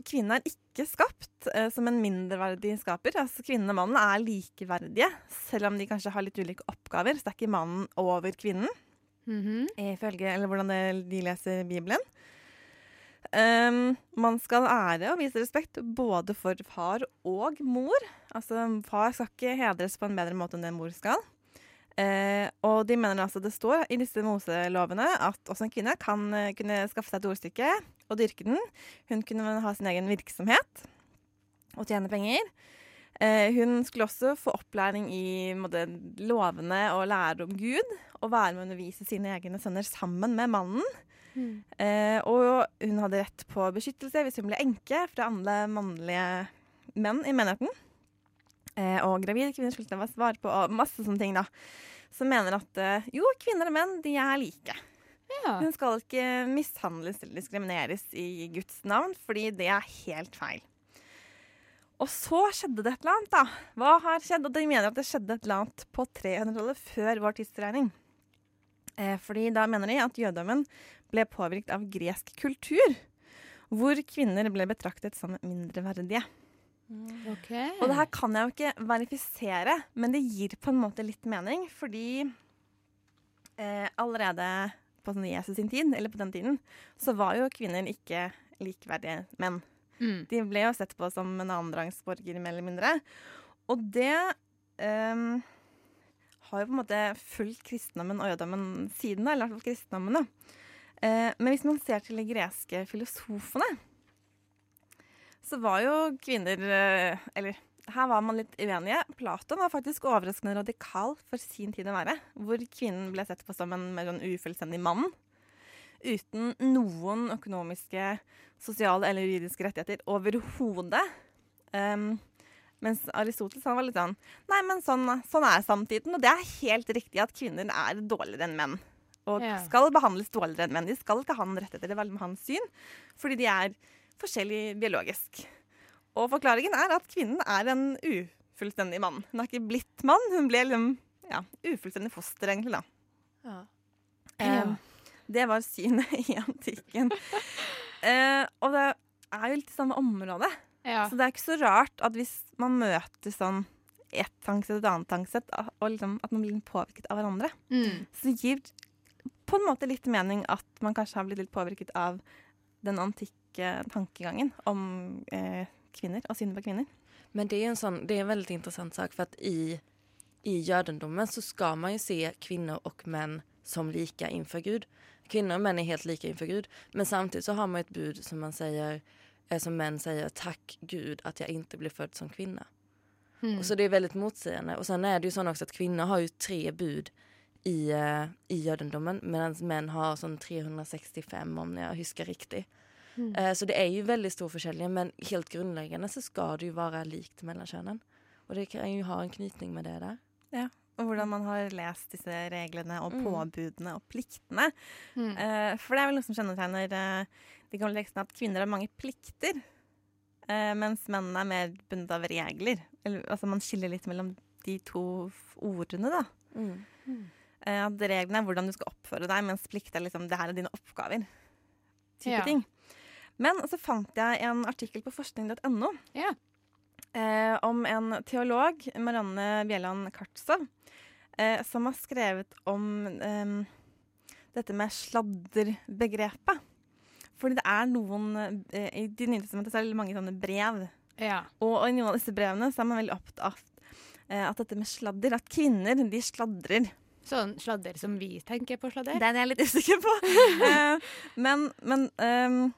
kvinnen er ikke skapt uh, som en mindreverdig skaper. Altså Kvinnen og mannen er likeverdige, selv om de kanskje har litt ulike oppgaver. Så det er ikke mannen over kvinnen Mhm. ifølge eller hvordan det, de leser Bibelen. Um, man skal ære og vise respekt både for far og mor. Altså, Far skal ikke hedres på en bedre måte enn det mor skal. Uh, og de mener altså det står i disse Moselovene at også en kvinne kan uh, kunne skaffe seg et ordstykke og dyrke den. Hun kunne ha sin egen virksomhet og tjene penger. Eh, hun skulle også få opplæring i måte, lovene og lære om Gud. Og være med å undervise sine egne sønner sammen med mannen. Eh, og hun hadde rett på beskyttelse hvis hun ble enke fra andre mannlige menn i menigheten. Eh, og gravide kvinner skulle få svare på og masse sånne ting, da. Som mener at eh, jo, kvinner og menn, de er like. Ja. Hun skal ikke mishandles eller diskrimineres i Guds navn, fordi det er helt feil. Og så skjedde det et eller annet, da. Hva har skjedd? Og de mener at det skjedde et eller annet på 300-tallet, før vår tidsregning. Eh, fordi da mener de at jødedommen ble påvirket av gresk kultur, hvor kvinner ble betraktet som mindreverdige. Okay. Og det her kan jeg jo ikke verifisere, men det gir på en måte litt mening, fordi eh, allerede på sånn Jesus sin tid, eller på den tiden, så var jo kvinner ikke likeverdige menn. Mm. De ble jo sett på som en annenrangsborger, mer eller mindre. Og det um, har jo på en måte fulgt kristendommen og jødommen siden, da, eller i hvert fall kristendommen. da. Uh, men hvis man ser til de greske filosofene, så var jo kvinner uh, Eller her var man litt uenige. Platon var faktisk overraskende radikal for sin tid å være. Hvor kvinnen ble sett på som en mer sånn ufullstendig mann. Uten noen økonomiske, sosiale eller juridiske rettigheter overhodet. Um, mens Aristoteles han var litt sånn Nei, men sånn, sånn er samtiden. Og det er helt riktig at kvinner er dårligere enn menn. Og Ja. skal behandles dårligere enn menn. De skal ikke ha noen rettigheter. Det med hans syn. Fordi de er forskjellig biologisk. Og forklaringen er at kvinnen er en ufullstendig mann. Hun har ikke blitt mann, hun ble liksom ja, ufullstendig foster, egentlig, da. Ja. Um, det var synet i antikken. Eh, og det er jo litt i samme område. Ja. Så det er ikke så rart at hvis man møter sånn ett tankesett og et annet tankesett, og liksom at man blir påvirket av hverandre, Mm. så gir på en måte litt mening at man kanskje har blitt litt påvirket av den antikke tankegangen om eh, kvinner og synet på kvinner. Men det er en sånn, det er en veldig interessant sak for at i, i jødendommen så skal man jo se kvinner og menn som like innenfor Gud. Kvinnor och män är helt lika inför Gud. Men samtidigt så har man ett bud som man säger, eh, som män säger, tack Gud att jag inte blev född som kvinna. Mm. Och så det är väldigt motsägande. Och sen är det ju så också att kvinnor har ju tre bud i, eh, i judendomen medan män har sån 365 om jag huskar riktigt. Mm. Eh, så det är ju väldigt stor försäljning men helt grundläggande så ska det ju vara likt mellan könen. Och det kan ju ha en knytning med det där. Og hvordan man har lest disse reglene og Mm. påbudene og pliktene. Mm. Uh, for det er vel noe som kjennetegner uh, de gamle tekstene, at kvinner har mange plikter. Uh, mens mennene er mer bundet av regler. Eller, altså man skiller litt mellom de to ordene, da. Eh, at reglene er hvordan du skal oppføre deg, mens plikt er liksom det her er dine oppgaver. Type Ja. ting. Men så fant jeg en artikkel på forskning.no Ja. Eh, om en teolog, Marianne Bjelland Kartsov, eh, som har skrevet om eh, dette med sladderbegrepet. Fordi det er noen eh, I De nye testamentet er det mange sånne brev. Ja. Og, og i noen av disse brevene så er man veldig opptatt av eh, at dette med sladder At kvinner, de sladrer. Sånn sladder som vi tenker på sladder? Den er jeg litt usikker på. Eh, men men ehm,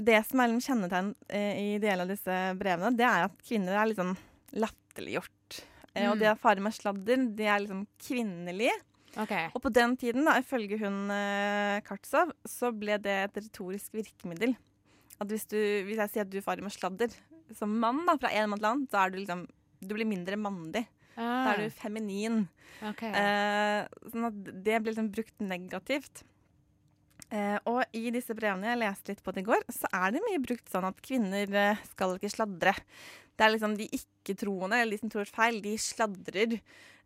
det som er litt kjennetegn eh, i deler av disse brevene, det er at kvinner er litt sånn latterliggjort. Eh, Og Mm. det å fare med sladder, det er liksom kvinnelig. Okay. Og på den tiden, da, ifølge hun eh, Kartsov, så ble det et retorisk virkemiddel. At hvis, du, hvis jeg sier at du farer med sladder som mann da, fra en mann til annen, så er du liksom Du blir mindre mandig. Da Ah, er du feminin. Okay. Eh, sånn at det ble liksom brukt negativt. Eh, og i disse brevene jeg leste litt på det i går, så er det mye brukt sånn at kvinner eh, skal ikke sladre. Det er liksom de ikke-troende, eller de som tror feil, de sladrer.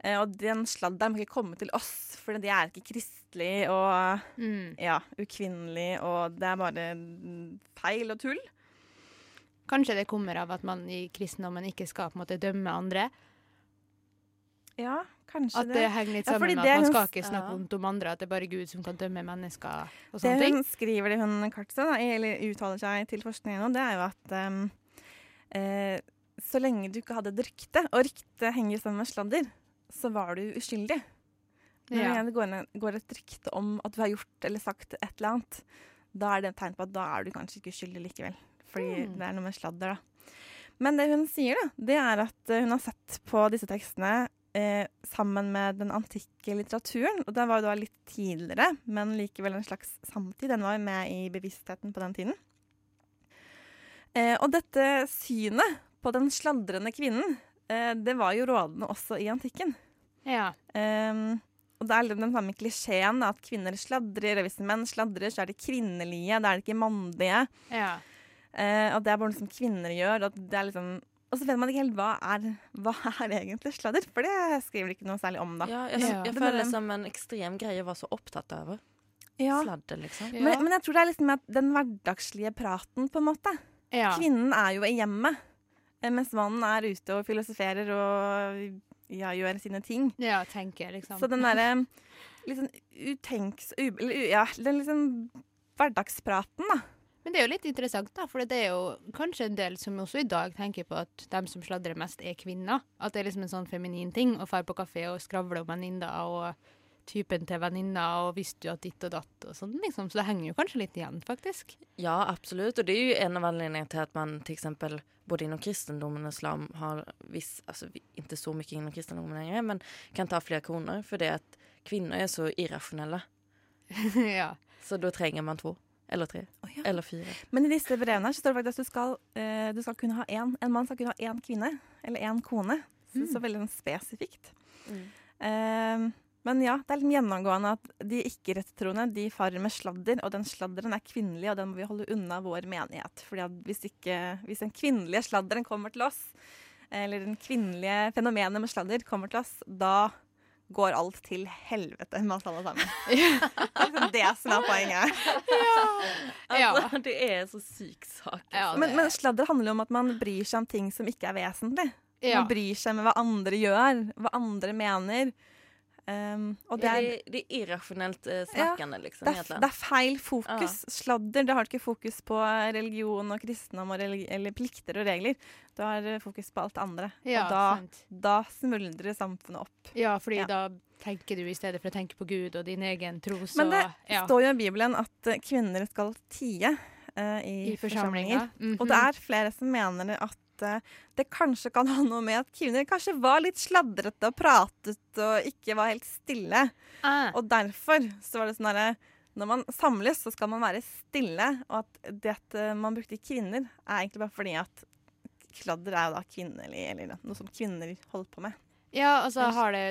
Eh, og den sladderen må ikke komme til oss, for de er ikke kristelige og Mm. ja, ukvinnelige, og det er bare feil og tull. Kanskje det kommer av at man i kristendommen ikke skal på en måte dømme andre? Ja, kanskje At det henger litt sammen ja, at man skal hun, ikke snakke ja. vondt om andre, at det er bare Gud som kan dømme mennesker og Det sånne ting? hun skriver det hun Kartstad, da, eller uttaler seg til forskningen nå, det er jo at um, eh, så lenge du ikke hadde et rykte, og ryktet henger sammen med sladder, så var du uskyldig. Når Ja. det går, går et rykte om at du har gjort eller sagt et eller annet, da er det et tegn på at da er du kanskje ikke uskyldig likevel. Fordi Mm. det er noe med sladder, da. Men det hun sier, da, det er at eh, hun har sett på disse tekstene eh, sammen med den antikke litteraturen. Og den var jo da litt tidligere, men likevel en slags samtid. Den var jo med i bevisstheten på den tiden. Eh, og dette synet på den sladrende kvinnen, eh, det var jo rådende også i antikken. Ja. Um, og det er liksom den samme klisjeen at kvinner sladrer, og hvis menn sladrer, så er de kvinnelige, da er de ikke mannlige. ja. Eh, og det er bare noe som kvinner gjør. Og, det er liksom, og så vet man ikke helt hva er, hva er egentlig sladder, for det skriver de ikke noe særlig om, da. Ja, jeg, jeg, jeg føler det som en ekstrem greie å være så opptatt av. Ja. Sladder, liksom. Ja. Men, men jeg tror det er liksom at den hverdagslige praten, på en måte. ja. Kvinnen er jo i hjemmet, eh, mens mannen er ute og filosoferer og ja, gjør sine ting. ja, tenker liksom. Så den derre sånn utenks... U- ja, den liksom hverdagspraten, da. Men det er jo litt interessant, da, for det er jo kanskje en del som også i dag tenker på at de som sladrer mest, er kvinner. At det er liksom en sånn feminin ting å dra på kafé og skravle om venninner og typen til venninner og visste du at ditt og datt og sånn, liksom. Så det henger jo kanskje litt igjen, faktisk. Ja, absolutt. Og det er jo en av anledningene til at man f.eks. exempel både innom kristendomen og islam har viss, Altså ikke så mye innom kristendomen lenger, men kan ta flere koner det at kvinner er så irrasjonelle. ja. Så da trenger man två, eller tre, Oh, ja. eller fire. Men i disse brevene så står det faktisk at du skal, uh, du skal kunne ha én En mann skal kunne ha én kvinne, eller én kone. Så, så veldig sånn spesifikt. Mm. Uh, men ja, det er litt gjennomgående at de ikke-rettroende de farer med sladder, og den sladderen er kvinnelig, og den må vi holde unna vår menighet. Fordi at hvis, ikke, hvis den kvinnelige sladderen kommer til oss, eller den kvinnelige fenomenet med sladder kommer til oss, da går alt til helvete med oss alle sammen. Det er liksom det som er poenget. Ja. Alltså, det er så syk sak. Ja, Men, men sladder handler jo om at man bryr seg om ting som ikke er vesentlig. ja. Man bryr seg med hva andre gjør, hva andre mener. Um, og det Ja, er, det, er irrasjonelt uh, snakkende, ja, liksom det, er, det er feil fokus. Sladder, det har ikke fokus på religion og kristendom og religi eller plikter og regler. Du har eh, fokus på alt andre. ja og da, sant. da smuldrer samfunnet opp. Ja, fordi Ja. da tenker du i stedet for å tenke på Gud og din egen tro, så Men det ja, står jo i Bibelen at eh, kvinner skal tie Uh, i, i forsamlinger. forsamlinger. Mm -hmm. Og det er flere som mener at eh, det kanskje kan ha noe med at kvinner kanskje var litt sladrete og pratet og ikke var helt stille. ah. Og derfor så var det sånn herre Når man samles, så skal man være stille. Og at det at eh, man brukte kvinner, er egentlig bare fordi at kladder er jo da kvinnelig, eller noe som kvinner holder på med. Ja, altså har det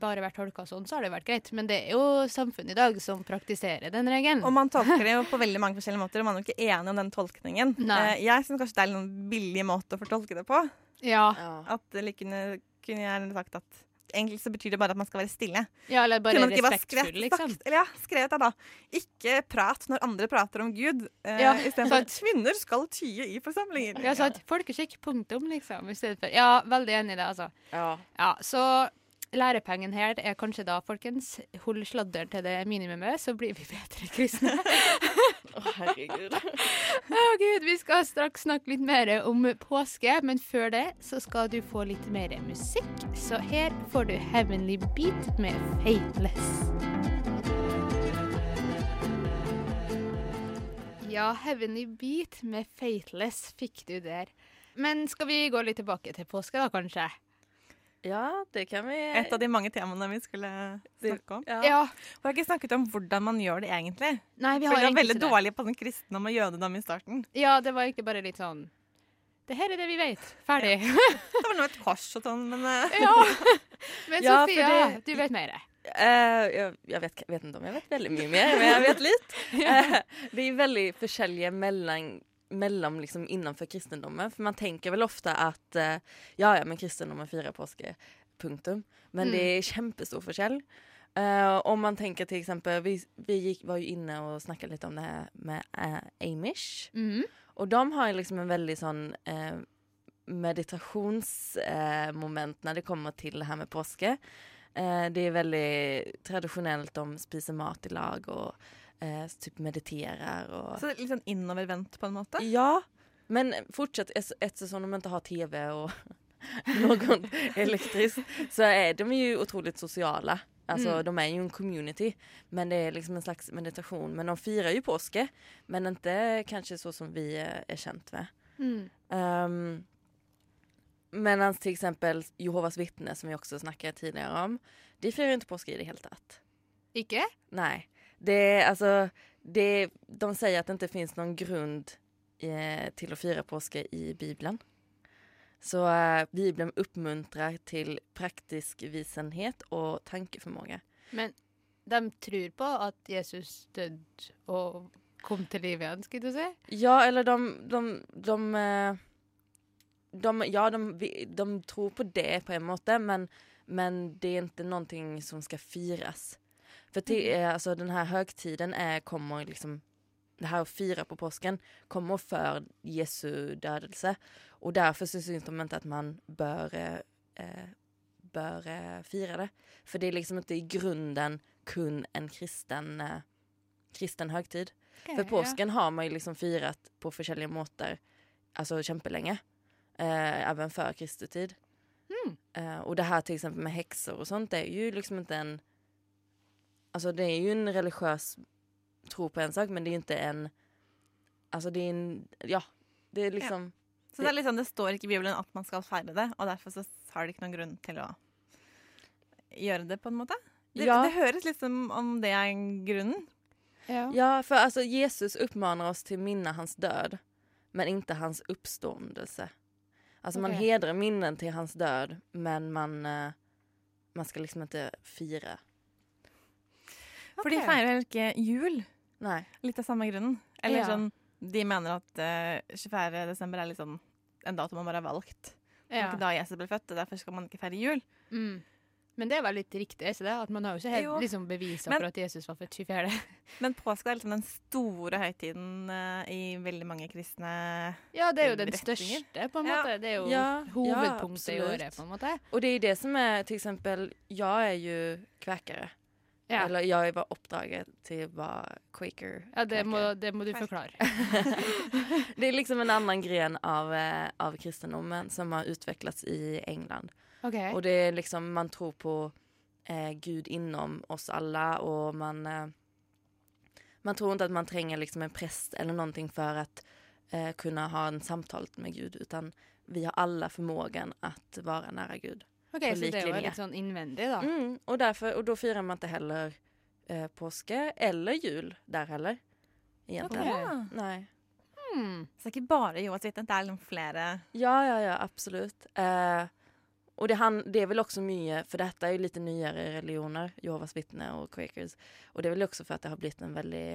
bare vært tolka sånn, så har det vært greit. Men det er jo samfunnet i dag som praktiserer den regelen. Og man tolker det jo på veldig mange forskjellige måter, og man er jo ikke enig om den tolkningen. Nei. Eh, jeg syns kanskje det er en billig måte å fortolke det på. Ja. At det like kunne, kunne jeg sagt at egentlig så betyr det bare at man skal være stille. Ja, eller bare respektfull, skrevet, liksom. sagt, eller ja, skrevet det da. Ikke prat når andre prater om Gud. Eh, Ja, Istedenfor at kvinner skal tie i forsamlinger. Ja, sant. Folkeskikk, punktum, liksom. I for Ja, veldig enig i det, altså. Ja. Ja, så lærepengen her er kanskje da, folkens, hold sladderen til det minimumet, så blir vi bedre kristne. Å, herregud. Å gud, vi skal straks snakke litt mer om påske, men før det så skal du få litt mer musikk. Så her får du Heavenly Beat med Faithless. Ja, Heavenly Beat med Faithless fikk du der. Men skal vi gå litt tilbake til påske, da, kanskje? Ja, det kan vi Et av de mange temaene vi skulle snakke om. Ja. Ja. Vi har ikke snakket om hvordan man gjør det egentlig. Nei, vi For har vi var egentlig veldig ikke det. dårlige på sånn kristendom og jødedom i starten. Ja, det var egentlig bare litt sånn Det her er det vi vet. Ferdig. Det var noe med et kors og sånn, men eh, Ja. Men Ja, Sofia, fordi- du vet mer. Uh, jeg jeg vet, vet ikke om jeg vet veldig mye mer, men jeg vet litt. Uh, det er veldig forskjellige mellom, mellom liksom innenfor kristendommen. For man tenker vel ofte at uh, ja, ja, men kristendommen firer påske. Punktum. Men det er kjempestor forskjell. Uh, om man tenker til eksempel Vi, vi gikk, var jo inne og snakket litt om det her med uh, Amish. Mm. Og de har liksom en veldig sånn uh, meditationsmoment eh, når det kommer til det her med påske. Eh, det er veldig tradisjonelt. De spiser mat i lag og eh, typ mediterer og så litt sånn innovervendt på en måte. Ja, men fortsatt ettersom de ikke har TV og noe elektrisk, så er de jo utrolig sosiale. Altså, Mm. De er jo en community, men det er liksom en slags meditasjon. Men de firer jo påske, men ikke kanskje så som vi er, kjent med. Mm. Um, Mens till exempel Jehovas vittne som vi også snakket tidligere om, de feirer ikke påske i det hele tatt. Ikke? Nej, det, alltså, det, de säger att det inte finns någon grund eh, till att fira påske i Bibeln. Så eh, Bibeln uppmuntrar till praktisk visenhet och tankeförmåga. Men de tror på at Jesus døde og kom til liv igjen, skulle du si? Ja, eller de, de, de, eh, de, ja, de, de tror på det på en måte, men, men det er ikke noe som skal firas. För till, eh, alltså, den här högtiden är, kommer liksom, det här att fira på påsken kommer för Jesu dödelse. Och därför så syns de inte att man bör, eh, eh, bör eh, fira det. För det är liksom inte i grunden kun en kristen, eh, kristen högtid. For påsken har man jo liksom firet på forskjellige måter altså kjempelenge. Eh, even før Kristi tid. Mm. Eh, og det her til eksempel med hekser og sånt, er jo liksom ikke en Altså det er jo en religiøs tro på en sak, men det er jo ikke en Altså det er en Ja. Det er liksom Så det er liksom, det står ikke i Bibelen at man skal feire det, og derfor så har det ikke noen grunn til å gjøre det, på en måte. Det, Ja. det høres litt som om det er grunnen. Ja. Ja, for altså Jesus oppfordrer oss til å minne hans død, men ikke hans oppståndelse. Altså man hedrer minnen til hans død, men man, eh, man skal liksom ikke fire. For de feirer heller ikke jul, Nei. litt av samme grunnen. Eller Ja. sånn, de mener at uh, 24. desember er litt sånn en dato man bare har valgt. Det Ja. ikke da Jesus ble født, og derfor skal man ikke feire jul. Mm. Men det er vel litt riktig, ikke det? At man har jo ikke helt Jo. liksom, bevis for at Jesus var født 24. Men påske er liksom den store høytiden uh, i veldig mange kristne Ja, det er jo den største, på en Ja. måte. Det er jo Ja, hovedpunktet ja, i året, på en måte. Og det er det som er til eksempel Jeg er jo kväkare. Ja, Eller jeg var oppdraget til være quaker. ja det, må, det må du forklare. det er liksom en annen gren av, eh, av kristendommen som har utviklet i England. Okay. Og det er liksom, man tror på eh, Gud innom oss alle, og man, eh, man tror ikke at man trenger liksom en prest eller noe for å eh, kunne ha en samtale med Gud utan vi har alle förmågan å være nære Gud. Ok, Så det er jo litt sånn innvendig, da. Mm, og, derfor, og, da firar man ikke heller eh, påske eller jul der heller. Egentligen. Ok. Nej. Hmm. Så det er ikke bare Jehovas det er noen flere Ja, ja, ja, absolut. Eh, og det, han, det er vel også mye, for dette er jo litt nyere religioner, Jehovas vittne og Quakers. og det er vel også for at det har blitt en veldig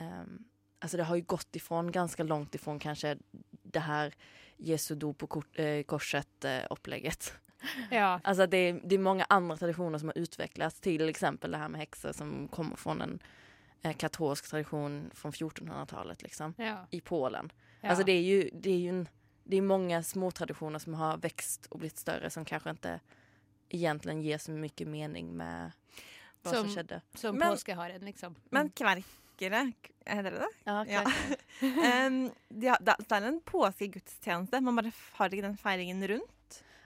um, alltså det har ju gått ifrån, ganska långt ifrån kanske det här Jesu dop på kort, Ja. Alltså det är, det är många andra traditioner som har utvecklats. Till exempel det här med häxor som kommer från en eh, katolsk tradition från 1400-talet liksom, ja. i Polen. ja. Alltså det är ju, det är ju en, det är många små traditioner som har växt och blivit större som kanske inte egentligen ger så mycket mening med vad som, Som- skedde. Som Men- påskeharen, liksom. Men kverkere, heter det det? Ja, Ja. um, de har, det er en påskegudstjeneste. Man bare har ikke den feiringen rundt.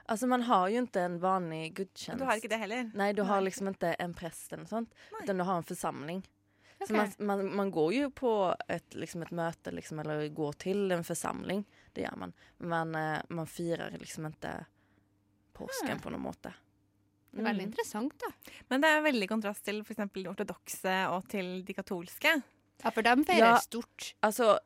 Alltså man har jo ikke en vanlig gudstjeneste. Du har ikke det heller? Nei, du har liksom ikke en prest eller noe sånt. Nej. Utan du har en församling. Så man, man, man går jo på et, liksom et møte, liksom, eller går til en forsamling. Det gjør man. Men man, eh, man firar liksom ikke påsken Ah. på noen måte. Det er veldig Mm. interessant, da. Men det er veldig kontrast til f.eks. de ortodokse og til de katolske. Ja, for de feirer Ja. stort. Alltså,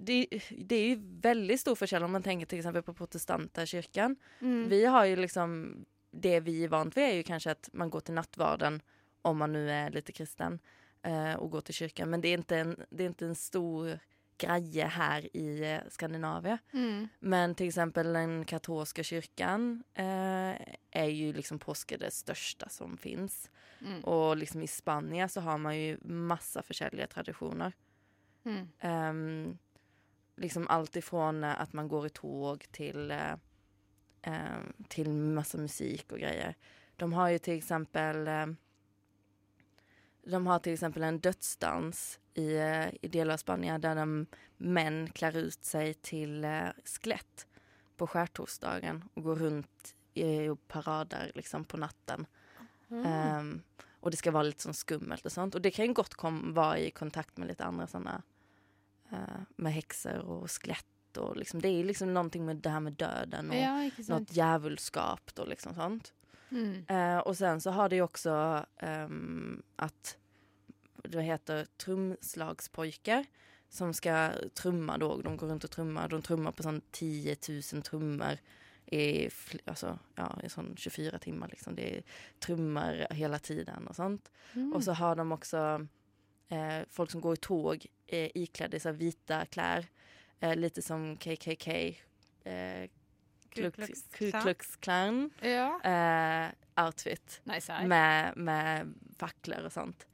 det, det är ju väldigt stor forskjell om man tänker till exempel på protestanta kyrkan. Mm. Vi har ju liksom, det vi är vant vid är ju kanske att man går till nattvarden om man nu är lite kristen eh, och går till kyrkan. Men det är inte en, det är inte en stor greje här i eh, Skandinavien. Mm. Men till exempel den katolska kyrkan eh, är ju liksom påske det största som finns. Mm. Och liksom i Spanien så har man ju massa försäljliga traditioner. Mm. Liksom allt ifrån eh, att man går i tåg till, eh, ehm, till massa musik och grejer. De har ju till exempel eh, de har till exempel en dödsdans i, eh, i delar av Spanien där de män klär ut sig till eh, skelett på skärtorsdagen och går runt i, parader liksom på natten. Mm. Um, och det ska vara lite sånn skummelt och sånt. Och det kan ju gott kom, vara i kontakt med lite andra sådana eh, med hekser og skelett og liksom, det er liksom noe med det her med døden og Ja, noe djevelskap og liksom sånt. Mm. Eh, og sen så har det jo også at att det heter trumslagspojkar som skal trumme då. De går rundt og trummar. De trummar på sånn 10 000 trommer i, altså, ja, i sånn 24 timer, Liksom. De är hele tiden og sånt. Mm. Og så har de också eh, folk som går i tåg eh, ikledd i hvite klær. vita kläder. Eh, lite som KKK. Eh, Ku Klux, Klux Klan. Ja. eh, outfit nice, med, med fakler og sånt.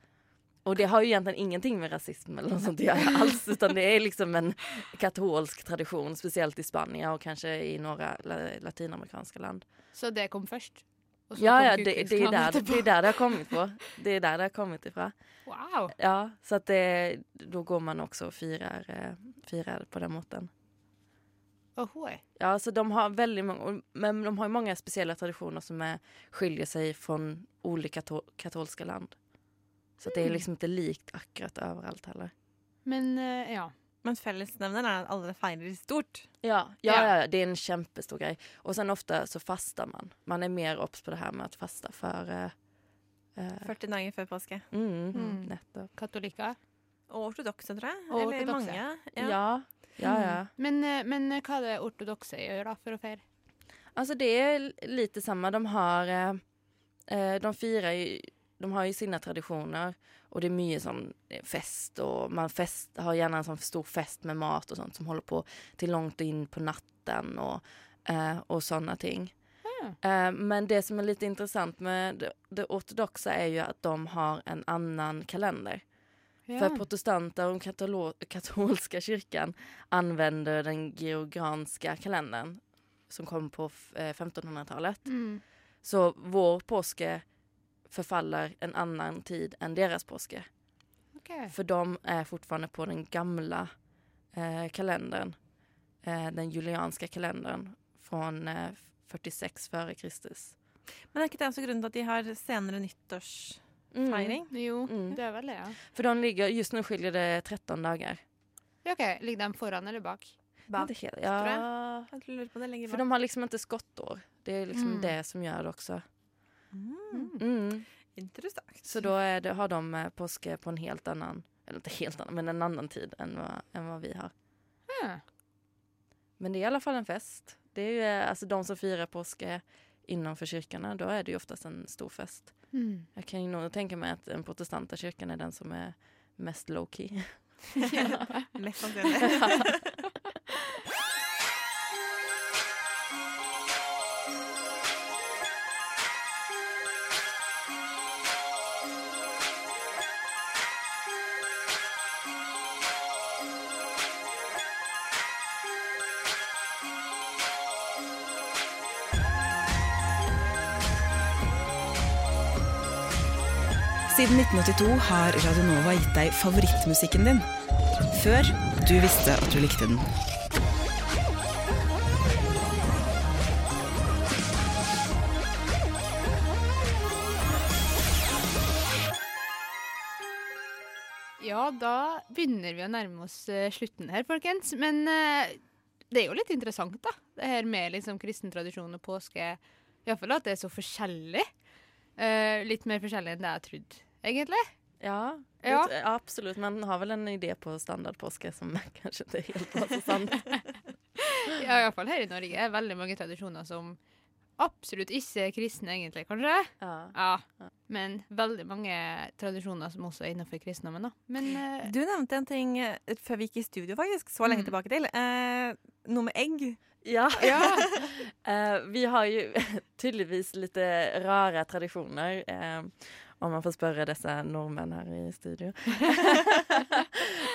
Och det har ju egentligen ingenting med rasism eller något sånt att göra alls utan det är liksom en katolsk tradition speciellt i Spanien och kanske i några latinamerikanske latinamerikanska land. Så det kom først? Ja, ja, det, det, er der, där, det er der det har kommet på. Det er der det har kommet ifra. Wow! Ja, så at det, da går man også og firer, firer på den måten. Ahoy. Ja, så de har veldig mange, men de har ju många speciella tradisjoner som er, skiljer seg fra ulike to- katolske land. Så mm. det er liksom ikke likt akkurat overalt heller. Men eh, ja. Men fellesnevneren er at alle feirer stort. Ja, ja, Ja. det er en kjempestor greie. Og sen ofte så faster man. Man er mer obs på det her med å faste før... eh, eh, 40 dager før påske. mm, Mm. nettopp. Katolikker. Og ortodokse, tror jeg. Og Eller ortodokse. mange. Ja. Ja. ja, ja, Men, eh, men hva er det ortodokse gjør da for å feire? Altså, det er litt lite samme. De har... Eh, eh, de feirer. De har jo sine tradisjoner, og det er mye som eh, fest og man fest, har gjerne en sånn stor fest med mat og sånt som håller på til langt inn på natten og, eh, og sånne ting. Eh, men det som er litt intressant med det, det ortodokse, er jo at de har en annen kalender. For protestanter og katolske kyrkan anvender den georganske kalenderen som kom på eh, 1500-talet. Mm. Så vår påske förfaller en annan tid än deras påske. Okay. För de är fortfarande på den gamla eh, kalendern. Eh, den julianska kalendern från eh, 46 före Kristus. Men er ikke det også grunnen til at de har senere nyttårsfeiring? Jo, Mm. det er vel det, ja. For de ligger, just nu skiljer det 13 dagar. Ja, OK. Ligger de foran eller bak? Bak. Helt, tror jeg. ja, Jeg lurer på det lenger bak. de har liksom ikke skottår. Det er liksom Mm. det som gjør det också. Mm. Mm. Interessant. Så då det, har de eh, påske på en helt annan, eller inte helt annan, men en annan tid än vad, än vad vi har. Mm. Men det är i alla fall en fest. Det är ju, eh, alltså de som firar påske innanför kyrkorna, då är det ju oftast en stor fest. Mm. Jag kan ju nog tänka mig att den protestanta kyrkan är den som är mest low key. Mest sannsynlig. Siden 1982 har Radionova gitt deg favorittmusikken din. Før du visste at du likte den. Ja, da begynner vi å nærme oss eh, slutten her, folkens. Men eh, det er jo litt interessant, da. Det her med liksom kristen tradisjon og påske. Iallfall at det er så forskjellig. Uh, litt mer forskjellig enn det jeg trodde, egentlig. Ja, Ja. det- absolutt. Man har vel en idé på standardpåske som kanskje ikke helt var så sann. Ja, iallfall her i Norge er veldig mange tradisjoner som absolutt ikke er kristne, egentlig, kanskje. Ja. Ja. Men veldig mange tradisjoner som også er innenfor kristendommen, da. Men uh, Du nevnte en ting eh, før vi gikk i studio, faktisk. Så lenge Mm. tilbake til. Uh, noe med egg. Ja. ja. uh, vi har jo tydeligvis litt rare tradisjoner. eh, om man får spørre disse nordmenn her i studio.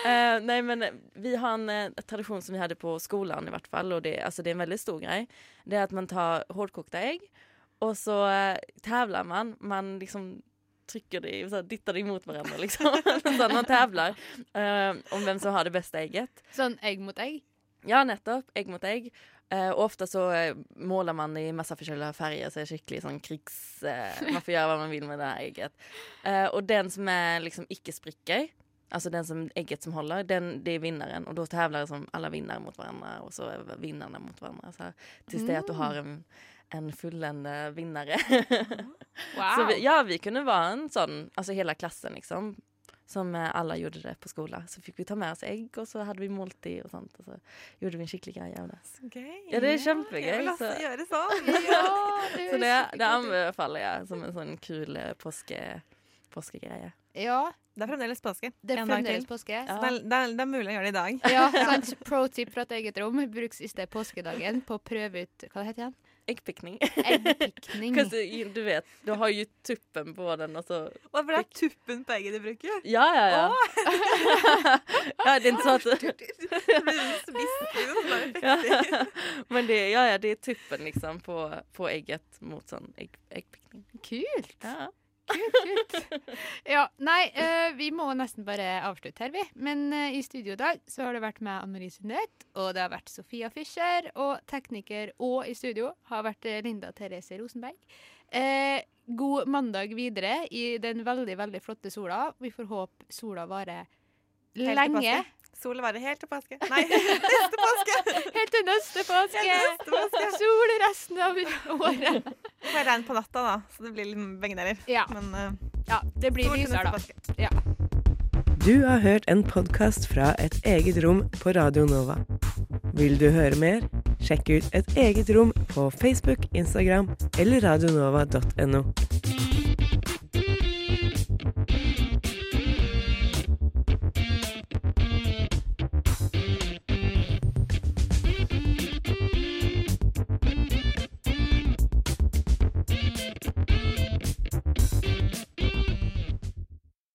uh, nei, men vi har en uh, tradisjon som vi hadde på skolen, i hvert fall. Og det, altså, det er en veldig stor greie. Det er at man tar hardkokte egg, og så uh, tävlar man. Man liksom trykker det, så dytter de mot hverandre, liksom. sånn man tävlar uh, om hvem som har det beste egget. Sånn egg mot egg. Ja, nettopp. Egg mot egg. Eh, og ofte så eh, måler man i masse forskjellige farger, så det er skikkelig sånn krigs... Uh, man får gjøre hva man vil med det egget. Uh, og den som er liksom ikke sprikker, altså den som, egget som holder, den, det er vinneren. Og da tevler liksom alle vinnere mot hverandre, og så er vinnerne mot hverandre. Så til det at du har en, en fullende vinnere. Wow. så vi, ja, vi kunne være en sånn, altså hele klassen liksom. Som eh, alle gjorde det på skolen. Så fikk vi ta med oss egg, og så hadde vi måltid og sånt. Og så gjorde vi en skikkelig greie av det. Gøy. Ja, det er kjempegøy, Jeg vil også så- gjøre sånn. Ja, Så det det, høres det ut. anbefaler jeg som en sånn kul eh, påske, påskegreie. Ja, Det er fremdeles påske. det er En fremdeles påske. Ja. Det, er, det, er, det er mulig å gjøre det i dag. Ja, sant. Pro tip fra et eget rom. Bruks i sted påskedagen på å prøve ut Hva det heter igjen? Eggpikning. Eggpikning. Du vet, du har jo tuppen på den, og så for det er tuppen på egget du bruker. Ja, ja, ja. ja, det er ikke sånn at Det blir spist. Ja. Men det, ja, ja, det er tuppen liksom på, på egget mot sånn egg, eggpikning. Kult. Ja. Kult, kult. Ja, nei, uh, vi må nesten bare avslutte her, vi. Men uh, i studio i dag så har det vært meg, Anne Marie Sundhet, og det har vært Sofia Fischer, og tekniker og i studio har vært eh, Linda Therese Rosenberg. Uh, god mandag videre i den veldig, veldig flotte sola. Vi får håpe sola varer lenge. Påske. Solen varer helt til påske. Nei, neste påske! Helt til neste påske! Helt til neste påske. Sol resten av året. Det er regn på natta, da, så det blir litt begge deler. Ja, Men uh, ja det blir sol lysere, da. Ja. Du har hørt en podkast fra et eget rom på Radio Nova. Vil du høre mer? Sjekk ut Et eget rom på Facebook, Instagram eller radionova.no.